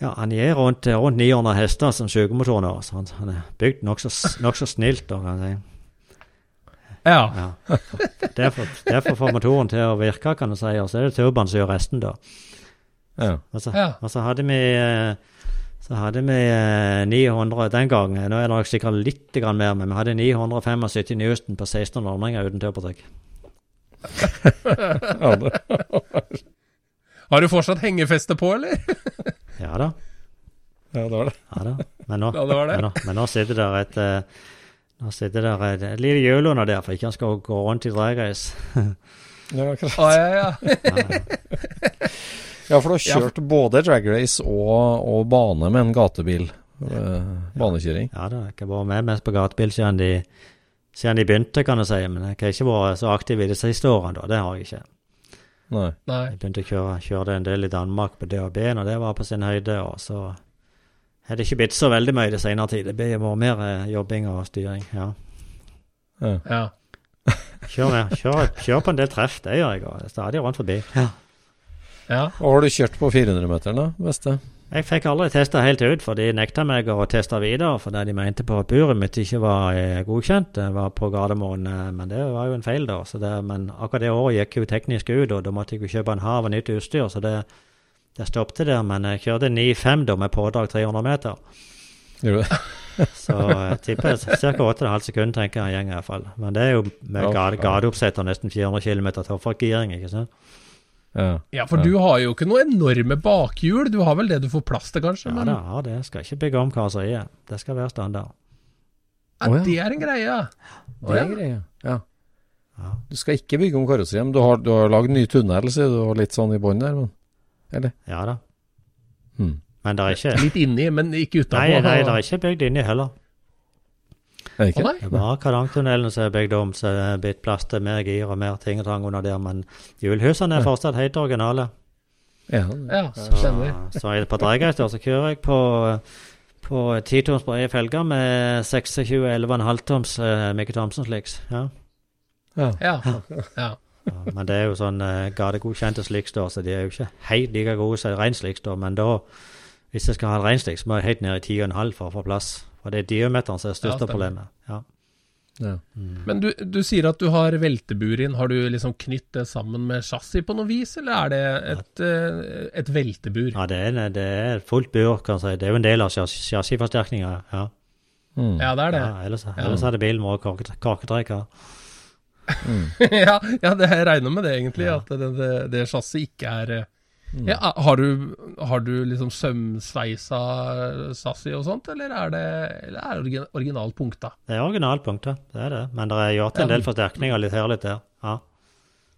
Ja, han gir rundt, rundt 900 hester som sugemotor nå, så han, han er bygd nokså nok så snilt, da, kan jeg si. Ja. Ja. Derfor, derfor får motoren til å virke, kan du si, og så er det turbanen som gjør resten, da. ja. Og så, Ja. og så hadde vi eh, så hadde vi eh, 900 den gangen. Nå er det nok sikkert litt mer, men vi hadde 975 Newton på 16 ordninger uten turbotrykk. Har du fortsatt hengefeste på, eller? Ja da. Ja, det var det. Ja da. Men nå, Ja, det var det. Men nå, men nå sitter der et eh, Nå sitter der et, et lite hjul under der, for ikke han skal gå rundt i dragreis. Ja, akkurat. Å, ja, ja. ja, for du har kjørt både drag race og, og bane med en gatebil. eh, banekjøring. Ja da, jeg har vært med mest på gatebil siden de, siden de begynte, kan du si. Men jeg har ikke vært så aktiv i de siste årene, da. Det har jeg ikke. Nei. Nei. Jeg begynte å kjøre, kjøre det en del i Danmark på DAB når det var på sin høyde, og så har det ikke blitt så veldig mye i det senere tid. Det blir vært mer eh, jobbing og styring, ja. Ja. Ja. Kjør, med, kjør, kjør på en del treff, det gjør jeg, og er stadig rundt forbi. Ja. ja. Og har du kjørt på 400-meteren, da? Beste? Jeg fikk aldri testa helt ut, for de nekta meg å teste videre fordi de mente på at buret mitt ikke var eh, godkjent. Det var på Gardermoen, eh, men det var jo en feil, da. Så det, men akkurat det året gikk jo teknisk ut, og da måtte jeg jo kjøpe en hav av nytt utstyr, så det, det stoppet der. Men jeg kjørte 9,5 da med pådrag 300 meter. Gjorde det? Så jeg tipper ca. 8,5 sekunder, tenker jeg gjeng i hvert iallfall. Men det er jo med Ja, gateoppsett og nesten 400 km toppfartsgiring, ikke sant. Ja. ja, for du har jo ikke noe enorme bakhjul. Du har vel det du får plass til, kanskje? Ja men da, ja, det skal ikke bygge om karosseriet. Det skal være standard. ja, oh, ja. det er en greie, ja. Det ja. er en Ja. Ja. Du skal ikke bygge om karosseriet, men du har, du har lagd ny tunnel, sier du, og litt sånn i bånn der, men Eller? Ja da. Hmm. Men det er ikke Litt inni, men ikke Nei, utapå. nei, det er ikke bygd inni heller. Er det ikke? nei? Det er bare kardangtunnelen som er bygd om, så det er blitt plass til mer gir og mer ting og tang under der. Men hjulhusene er fortsatt helt originale. Ja. Ja, Så, stemmer. så det på Dreigeist så kjører jeg på, på 10 toms brede felger med 26 11,5 toms uh, Mikke Thomsen-sliks. Ja. Ja. Ja. ja. Ja, men det er jo sånn uh, gategodkjente slikstår, så de er jo ikke helt like gode som ren slikstår, Men da, hvis jeg skal ha en ren slik, så må jeg helt ned i 10,5 for å få plass. For det er diameteren som er største Ja, problemet. Ja. Ja. Men du, du sier at du har veltebur inn. Har du liksom knytt det sammen med chassis på noe vis, eller er det et, ja. et veltebur? Ja, det er, det er fullt bur, kan jeg si. Det er jo en del av chassis- chassisforsterkninga. Ja. Mm. Ja, det er det. Ja, ellers, ellers hadde bilen vært korket- korketrekker. ja, ja, det jeg regner med det, egentlig. Ja. At det, det, det chassiset ikke er mm. ja, har, du, har du liksom sømsveisa sassi og sånt, eller er det eller er det origin- originalt punkta? Det er originalpunktet, det er det. Men det er gjort en Ja. del forsterkninger litt her og litt der. Ja,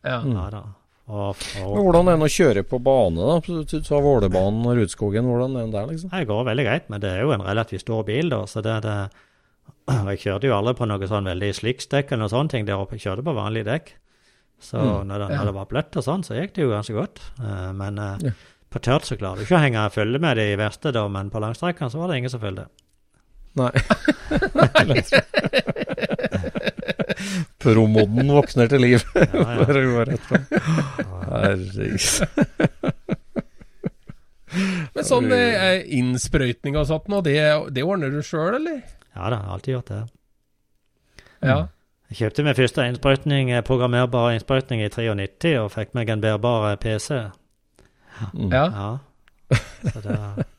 Ja. ja da. Og, Men hvordan er det å kjøre på bane, da? Du tar Vålerbanen og Rudskogen, hvordan er det der, liksom? det går veldig greit, men det er jo en relativt stor bil, da. Så det, det og Jeg kjørte jo aldri på noe sånn veldig slicksdekk eller sånne ting der oppe. Jeg kjørte på vanlig dekk. Så Mm, når, det, ja. når det var bløtt og sånn, så gikk det jo ganske godt. Uh, men uh, Ja. på tørt så klarer du ikke å henge følge med de verste, da. Men på langstrekkene så var det ingen som fulgte. Nei. Promodden våkner til liv. Ja, ja. Rett fram. Herregud. Men sånn eh, innsprøytning og sånt, nå, det, det ordner du sjøl, eller? Ja da, jeg har alltid gjort det. Ja. Jeg kjøpte min første innsprøytning, eh, programmerbar innsprøytning i 93 og fikk meg en bærbar PC. Mm. ja. Ja. Så det,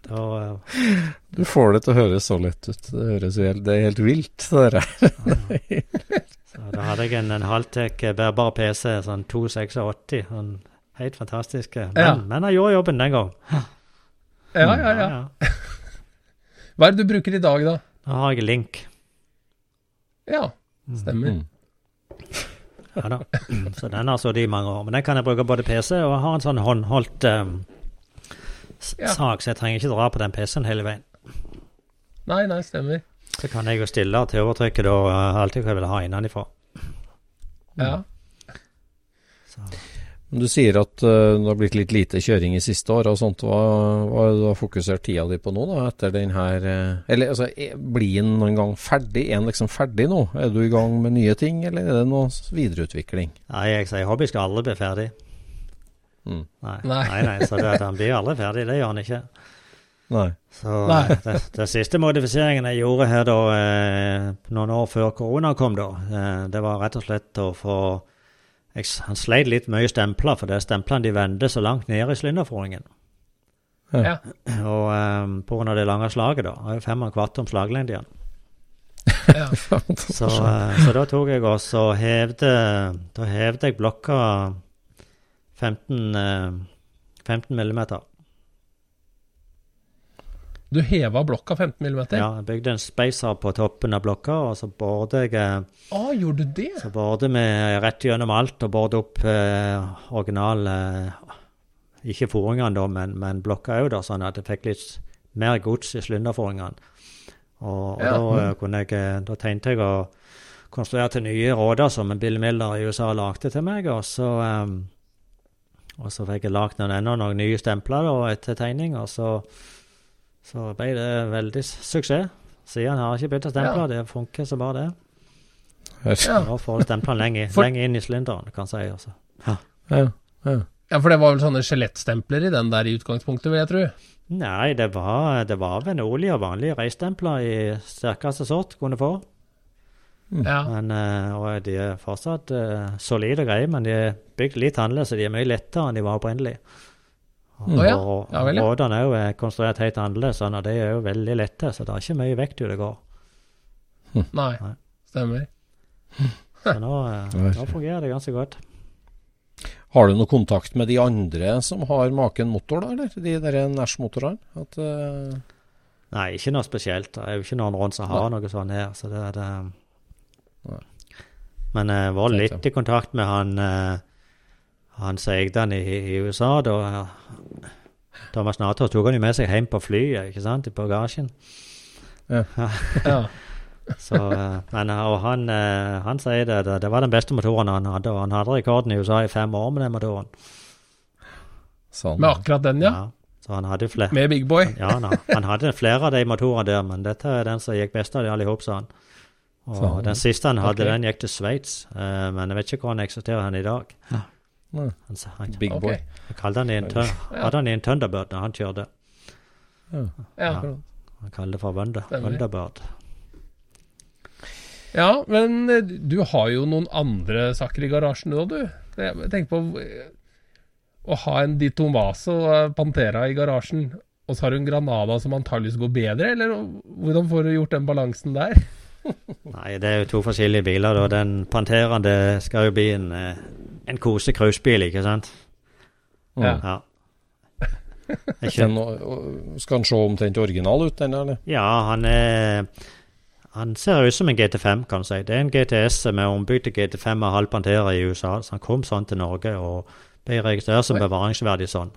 da eh, Du får det til å høres så lett ut. Det høres helt, det er helt vilt, det der. Så da hadde jeg en, en halvtek eh, bærbar PC, sånn 286. Sånn helt fantastisk. Men, Ja. men jeg gjorde jobben den gang. Ja, ja, ja. Hva er det du bruker i dag, da? Da har jeg link. Ja, stemmer. Mm. Ja da. Så den har sittet i mange år. Men den kan jeg bruke både PC og har en sånn håndholdt um, Ja. sak, så jeg trenger ikke dra på den PC-en hele veien. Nei, nei, stemmer. Så kan jeg jo stille til overtrykket da eh, alltid hva jeg vil ha innenfra. Ja. Så. Du sier at eh, det har blitt litt lite kjøring i siste år og sånt. Hva, hva har du fokusert tida di på nå, da, etter den her eh, Eller altså, er- blir den noen gang ferdig? Er den liksom ferdig nå? Er du i gang med nye ting, eller er det noe videreutvikling? Nei, jeg sier hobby skal aldri bli ferdig. Mm. Nei, Nei. nei, nei, så det, han blir aldri ferdig, det gjør han ikke. Nei. Så Nei. det, det siste modifiseringen jeg gjorde her da, eh, noen år før korona kom, da, eh, det var rett og slett å få jeg, Han sleit litt mye stempler, for det er stemplene de vender så langt ned i sylinderforingen. Ja. Og um, på grunn av det lange slaget, da. Har jo fem og en kvart om slaglengde igjen. ja. Så, eh, så da tok jeg også og hevde Da hevde jeg blokka 15, eh, 15 millimeter. Du heva blokka 15 mm? Ja, jeg bygde en spacer på toppen av blokka, og så borde jeg eh, Å, gjorde du det? Så borde vi rett gjennom alt og borde opp eh, original eh, Ikke foringene, da, men, men blokka òg, sånn at jeg fikk litt mer gods i slynderforingene. Og, og Ja. da, eh, kunne jeg, eh, da tenkte jeg å konstruere til nye råder som Bill Miller i USA lagde til meg, og så eh, og så fikk jeg lagd noen, enda noen nye stempler da, etter tegning, og så, så ble det veldig suksess. Siden har ikke bytta stempler, det funker så bare det. Ja. Nå får du stemplene lenger, For- lenger inn i sylinderen, kan jeg si. Altså. Ja, ja. Ja, for det var vel sånne skjelettstempler i den der i utgangspunktet, vil jeg tro. Nei, det var, det var olje og vanlige reistempler i sterkeste sort kunne få. Ja. Men, eh, og de er fortsatt uh, solide og greie, men de er bygd litt annerledes, så de er mye lettere enn de var opprinnelig. Og, Å ja. og- Ja vel, ja. og rådene er jo eh, konstruert helt annerledes, sånn, og de er jo veldig lette, så det er ikke mye vekt jo det går. Nei, Nei. stemmer. Så nå, eh, nå fungerer det ganske godt. Har du noe kontakt med de andre som har maken motor, da, eller? De der Nash-motorene? Eh, Nei, ikke noe spesielt. Det er jo ikke noen rundt som har noe sånn her. Så det er det. Nei. Men jeg var litt i kontakt med han uh, han Seigdan i, i USA. Da Thomas Natos tok han jo med seg hjem på flyet, ikke sant, i bagasjen. Ja. Så, eh, men, eh, og han, eh, han sier det, det, det var den beste motoren han hadde, og han hadde rekorden i USA i fem år med den motoren. sånn. Med akkurat den, ja. ja. Så han hadde flere. Med Big Boy. Ja, han, han hadde flere av de motorene der, men dette er den som gikk best av de alle i hop, sa han. Og sånn. den siste han hadde, okay. den gikk til Sveits, eh, men jeg vet ikke hvor han eksisterer hen i dag. Nei. Han, sa- han, Big boy. Jeg kalte han en, tø- hadde han en Thunderbird da han kjørte. Ja. Han kalte det for Wonder, Wonderbird. Ja, men eh, du har jo noen andre saker i garasjen nå, du. Jeg tenker på eh, å ha en Di Tomaso Pantera i garasjen, og så har du en Granada som antakeligvis går bedre, eller hvordan får du gjort den balansen der? Nei, det er jo to forskjellige biler. da. Den Panteraen det skal jo bli en, eh, en kose cruisebil, ikke sant? Ja. Ja. Ikke... Den, skal han se omtrent original ut, den, eller? ja, han er Han ser ut som en GT5, kan du si. Det er en GTS med ombygde GT5 og halv Pantera i USA. Så han kom sånn til Norge og ble registrert som bevaringsverdig sånn.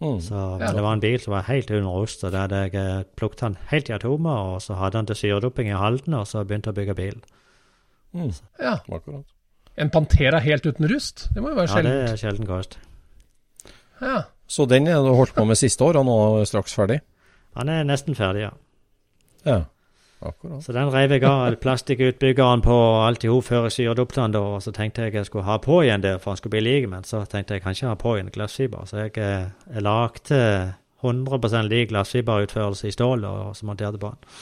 Mm. Så Ja. Det var en bil som var helt under rust, og der jeg eh, plukket han helt i atomer, og så hadde han til syredoping i Halden, og så begynte å bygge bil. Mm. Ja. Akkurat. En Pantera helt uten rust? Det må jo være Ja, det er sjelden kost. Ja. Så den har du holdt på med siste år, og nå er straks ferdig? Han er nesten ferdig, ja. Ja, akkurat. Så den reiv jeg av plastikkutbyggeren på alt i hop før jeg syredupte den, da, og så tenkte jeg jeg skulle ha på igjen der, for han skulle bli lik, men så tenkte jeg jeg kan ikke ha på igjen glassfiber, så jeg, eh, jeg lagde 100 lik glassfiberutførelse i stål og så monterte på den.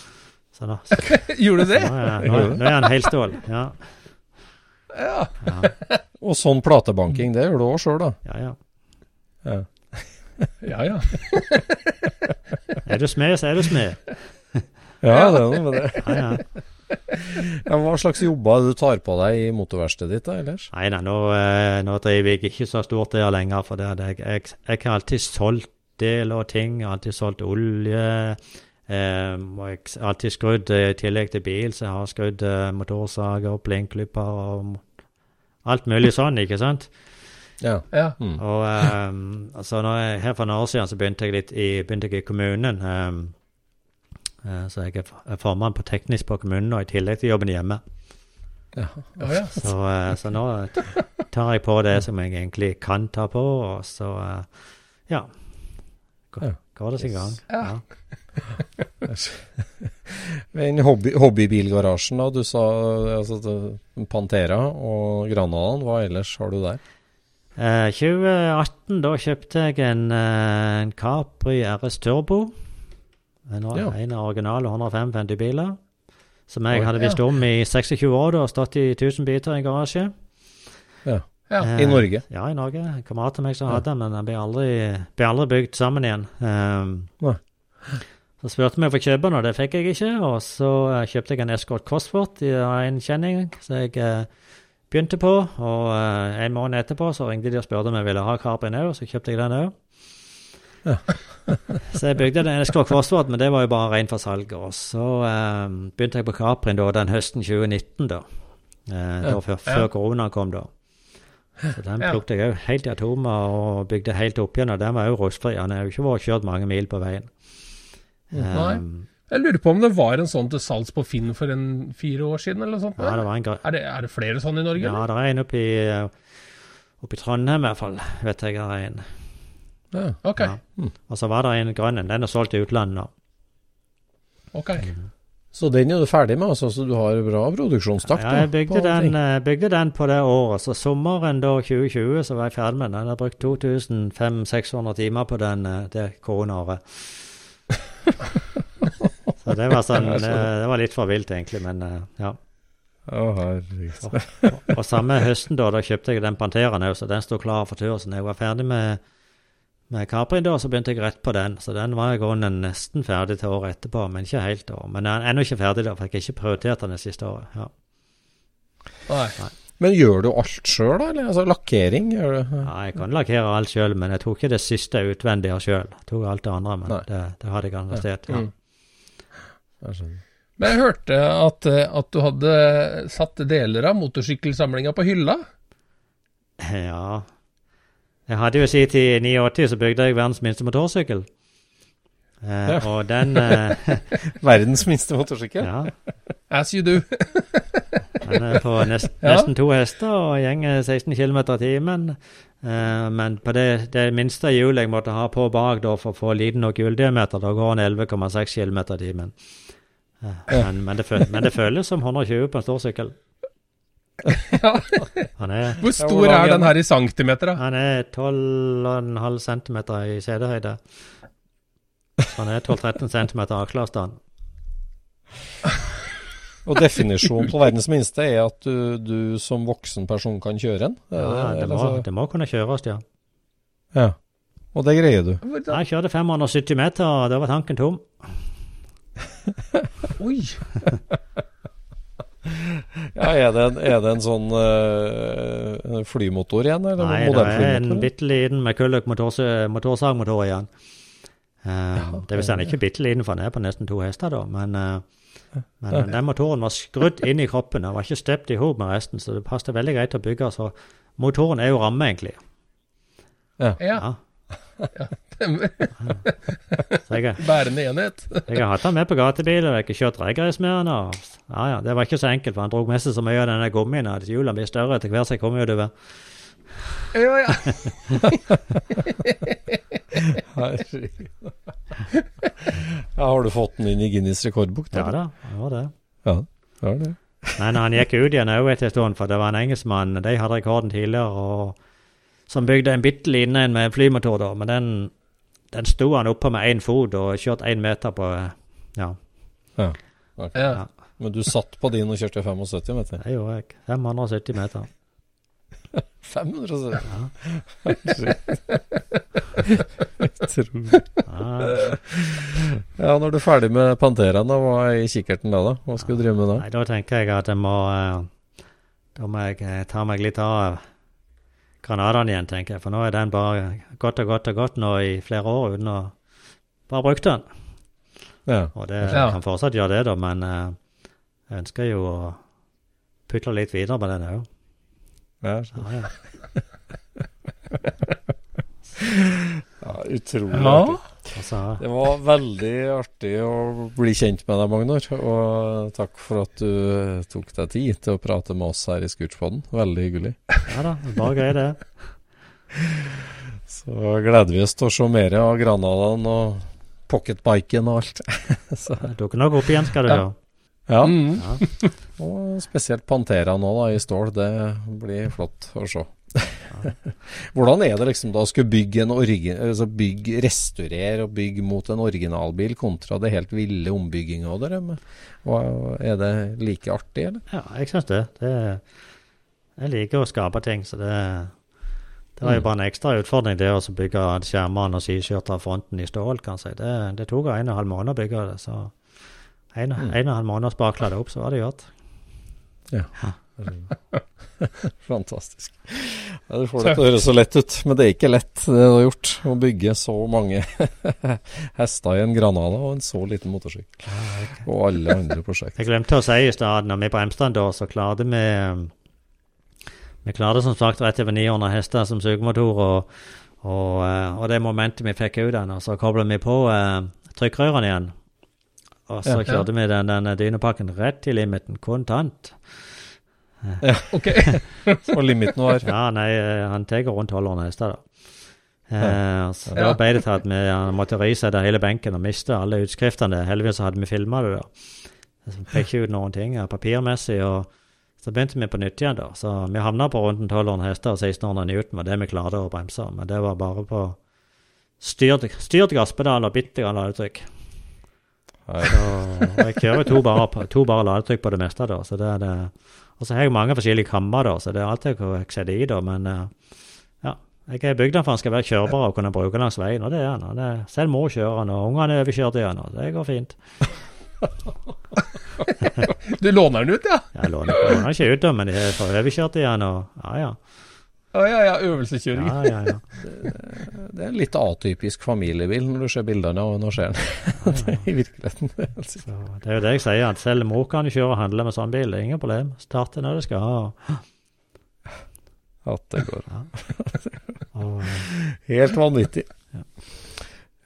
Så nå, så, Gjorde du det? nå, er, nå, nå er han helstål. Ja, Ja. ja, Og sånn platebanking, det gjør du òg sjøl, da? ja. ja. Ja. Ja, ja. Er du smed, så er du smed. Ja, det er noe med det. Ja, ja. Ja, hva slags jobber er du tar på deg i motorverkstedet ditt da, ellers? Nei da, nå, eh, nå driver jeg ikke så stort der lenger, for det, jeg, jeg, jeg har alltid solgt deler og ting. Jeg har alltid solgt olje. Eh, og jeg har alltid skrudd eh, i tillegg til bil, så jeg har skrudd eh, motorsager, blinkklipper og alt mulig sånn, ikke sant? Ja. ja. Mm. Og um, altså når jeg, Her for noen år siden så begynte jeg litt i, begynte jeg i kommunen. Um, eh, så jeg er formann på teknisk på kommunen, og i tillegg til jobben hjemme. Ja, ja. Så, eh, så nå tar jeg på det som jeg egentlig kan ta på, og så eh, ja. Går, Går det sin gang. Ja. Men hobby, hobbybilgarasjen, da. Du sa altså, Pantera og Granadaen. Hva ellers har du der? Eh, 2018, da kjøpte jeg en, eh, en Capri RS Turbo. En, Ja. en av originale 155 biler. Som jeg hadde visst om i 26 år da, stått i 1000 biter i en garasje. Ja. Ja. Eh, I Norge? Ja, i Norge. En kamerat av meg som Ja. hadde den, men den ble aldri, ble aldri bygd sammen igjen. Um, så spurte vi om jeg fikk kjøpe den, og det fikk jeg ikke. Og så eh, kjøpte jeg en Escort Cosworth i en kjenning, så jeg eh, begynte på. Og eh, en måned etterpå så ringte de og spurte om jeg ville ha Capri òg, så kjøpte jeg den òg. så jeg bygde den Escort Cosworth, men det var jo bare ren for salg. Og så eh, begynte jeg på Caprin da, den høsten 2019, da. Eh, da før, Ja. før korona kom, da. Så den plukket jeg òg helt i atomer og bygde helt opp igjen. Og den var jo rustfri. Den har jo ikke vært kjørt mange mil på veien. Nei. Um, Jeg lurer på om det var en sånn til salgs på Finn for en fire år siden, eller noe sånt? ja, det var en er, det, er det flere sånne i Norge? Ja, eller? det er en oppe i, oppe i Trondheim i hvert fall, vet jeg det er en. Ja. Ok. Ja. Og så var det en grønn en. Den er solgt i utlandet nå. ok. Så den er du ferdig med, altså, så du har bra produksjonstakt? Ja, jeg bygde på den, eh, bygde den på det året. Så sommeren da 2020 så var jeg ferdig med den. Jeg har brukt 2500-600 timer på den eh, det koronaåret. så det var sånn det, det var litt for vilt, egentlig, men eh, ja. Å, herregud. Og, og samme høsten da, da kjøpte jeg den Panteraen òg, så den sto klar for tur. Så jeg var ferdig med, med Capri da, så begynte jeg rett på den. Så den var i grunnen nesten ferdig til året etterpå, men ikke helt. da. Men den er ennå ikke ferdig, da, for jeg har ikke prioritert den det siste året. ja. Nei. Men gjør du alt sjøl, da? Eller altså, lakkering? Gjør du? Ja, jeg kan lakkere alt sjøl, men jeg tok ikke det siste utvendige sjøl. Tok alt det andre, men det, det hadde jeg sted. Ja. Mm. Jeg skjønner. Men jeg hørte at, eh, at du hadde satt deler av motorsykkelsamlinga på hylla. ja. Jeg hadde jo si til 89 så bygde jeg verdens minste motorsykkel. Eh, Ja. Og den eh, Verdens minste motorsykkel? Ja. As you do. Den er på nest, Ja. nesten to hester og gjenger 16 km i timen. Eh, men på det, det minste hjulet jeg måtte ha på bak da, for å få liten nok hjuldiameter, da går den 11,6 km i timen. Eh, men, men, det føl- men det føles som 120 på en stor sykkel. Ja. Er, Hvor stor er den her i centimeter, da? han er 12,5 cm i sedehøyde. Han er 12-13 cm aksleavstand. Og definisjonen på verdens minste er at du, du som voksen person kan kjøre en? Ja, det, må, det må kunne kjøres, ja. ja. Og det greier du? Jeg kjørte 570 meter, og da var tanken tom. Oi! Ja, er det en, er det en sånn uh, flymotor igjen, eller Nei, det er en bitte liten McCulloch motorsagmotor igjen. Eh, det vil si han er ikke bitte liten, for han er på nesten to hester, da. Men, uh, men den motoren var skrudd inn i kroppen. Den var ikke stept i hop med resten, så det passet veldig greit å bygge. Så motoren er jo ramme, egentlig. Ja. Ja. Stemmer. Jeg, Bærende enhet. jeg har hatt han med på gatebil, og jeg har ikke kjørt regrace med han. Og, ja, ja, det var ikke så enkelt, for han dro med seg så mye av denne gummien at hjulene blir større etter hvert som jeg kom utover. Ja, ja. Herregud. ja, har du fått den inn i Guinness rekordbok? Ja da, det var det. Ja, det var det. Men han gikk ut igjen òg etter en stund, for det var en engelskmann, de hadde rekorden tidligere, og, som bygde en bitte liten en med flymotor, da. Men den, den sto han oppe med én fot og kjørte én meter på Ja, Ja. Okay. ja. Men du satt på din og kjørte 75 meter? det gjorde jeg. 570 meter. 570? Utrolig. Ja, Ja, når du er ferdig med Panteraen, da, hva er i kikkerten da? da? Hva skal du drive med da? nei, da tenker jeg at jeg må eh, Da må jeg eh, ta meg litt av Granadene igjen, tenker jeg. For nå er den bare gått og gått og gått nå i flere år uten å bare bruke den. Ja. Og det Ja. kan fortsatt gjøre det, da, men uh, jeg ønsker jo å putle litt videre med den òg. Ja, Ja, ja. ja, utrolig Ja. Altså, Det var veldig artig å bli kjent med deg, Magnor. Og takk for at du tok deg tid til å prate med oss her i Scootspoden. Veldig hyggelig. ja da, bare grei det. Så gleder vi oss til å se mer av Granadaen og pocketbiken og alt. Så, Det dukker nok opp igjen, skal du Ja. ja. Mm. Ja. Og spesielt Pantera nå da, i stål. Det blir flott å se. Hvordan er det liksom da å skulle bygge en altså bygge, restaurere og bygge mot en originalbil, kontra det helt ville ombygginga av det? Er det like artig, eller? Ja, jeg syns det. det. Jeg liker å skape ting, så det Det var jo Mm. bare en ekstra utfordring, det å bygge skjermene og sideskjørter av fronten i stål, kan jeg si. Det, det tok en og en halv måned å bygge det, så en, Mm. en og en halv måned sparkla det opp, så var det gjort. Fantastisk. Ja, du får det til å høres så lett ut, men det er ikke lett det du har gjort. Å bygge så mange hester i en Granada og en så liten motorsykkel. Og alle andre prosjekter. Jeg glemte å si i stad, når vi bremste Emstrand da, så klarte vi Vi klarte som sagt rett over 900 hester som sugemotor, og, og, eh, og det momentet vi fikk ut den, og så koblet vi på eh, trykkrørene igjen. Og så kjørte vi den, den dynepakken rett til limiten, kontant. Ok. Og limiten var Ja, nei, eh, han tar rundt 1200 hester, da. Eh, så Ja. Da ble det til at vi måtte risette hele benken og miste alle utskriftene. Heldigvis så hadde vi filma det, da. Så fikk ikke ut noen ting papirmessig. og Så begynte vi på nytt igjen, da. Så vi havna på rundt 1200 hester og 1600 newton, var det vi klarte å bremse. Men det var bare på styrt, styrt gasspedal og bitte grann ladetrykk. Så og jeg kjører to bare, to bare ladetrykk på det meste, da. Så det er det. Og så har jeg mange forskjellige kammer, da, så det er alltid hva jeg setter i, da. Men eh, ja, jeg er bygd den for han skal være kjørbar og kunne bruke langs veien, og det er han. og det- Selv mor kjører han, og ungene er overkjørt i han, og det går fint. Du låner den ut, ja? Jeg låner låner ikke ut, da, men de er overkjørt i han, og ja, ja. Å ja, ja. Øvelseskjøring. ja, ja, ja. Det er en litt atypisk familiebil når du ser bildene og nå ser den i virkeligheten. Så det er jo det jeg sier, at selv mor kan kjøre og handle med sånn bil, det er ingen problem. Starte når det skal. At det går. Helt vanvittig.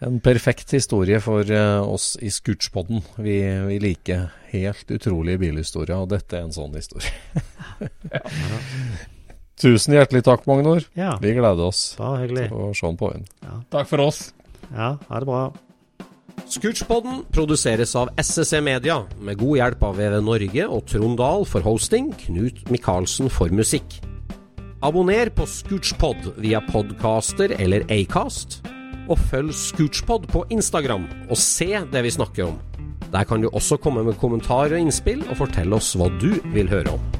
En perfekt historie for eh, oss i Scootspodden. Vi, vi liker helt utrolige bilhistorier, og dette er en sånn historie. Tusen hjertelig takk, Magnor. ja, Vi gleder oss til å se den på veien. Takk for oss. Ja, ha det bra. Scootchpoden produseres av SSC Media, med god hjelp av VV Norge og Trond Dahl for hosting, Knut Micaelsen for musikk. Abonner på Scootchpod via podcaster eller Acast, og følg Scootchpod på Instagram og se det vi snakker om. Der kan du også komme med kommentarer og innspill, og fortelle oss hva du vil høre om.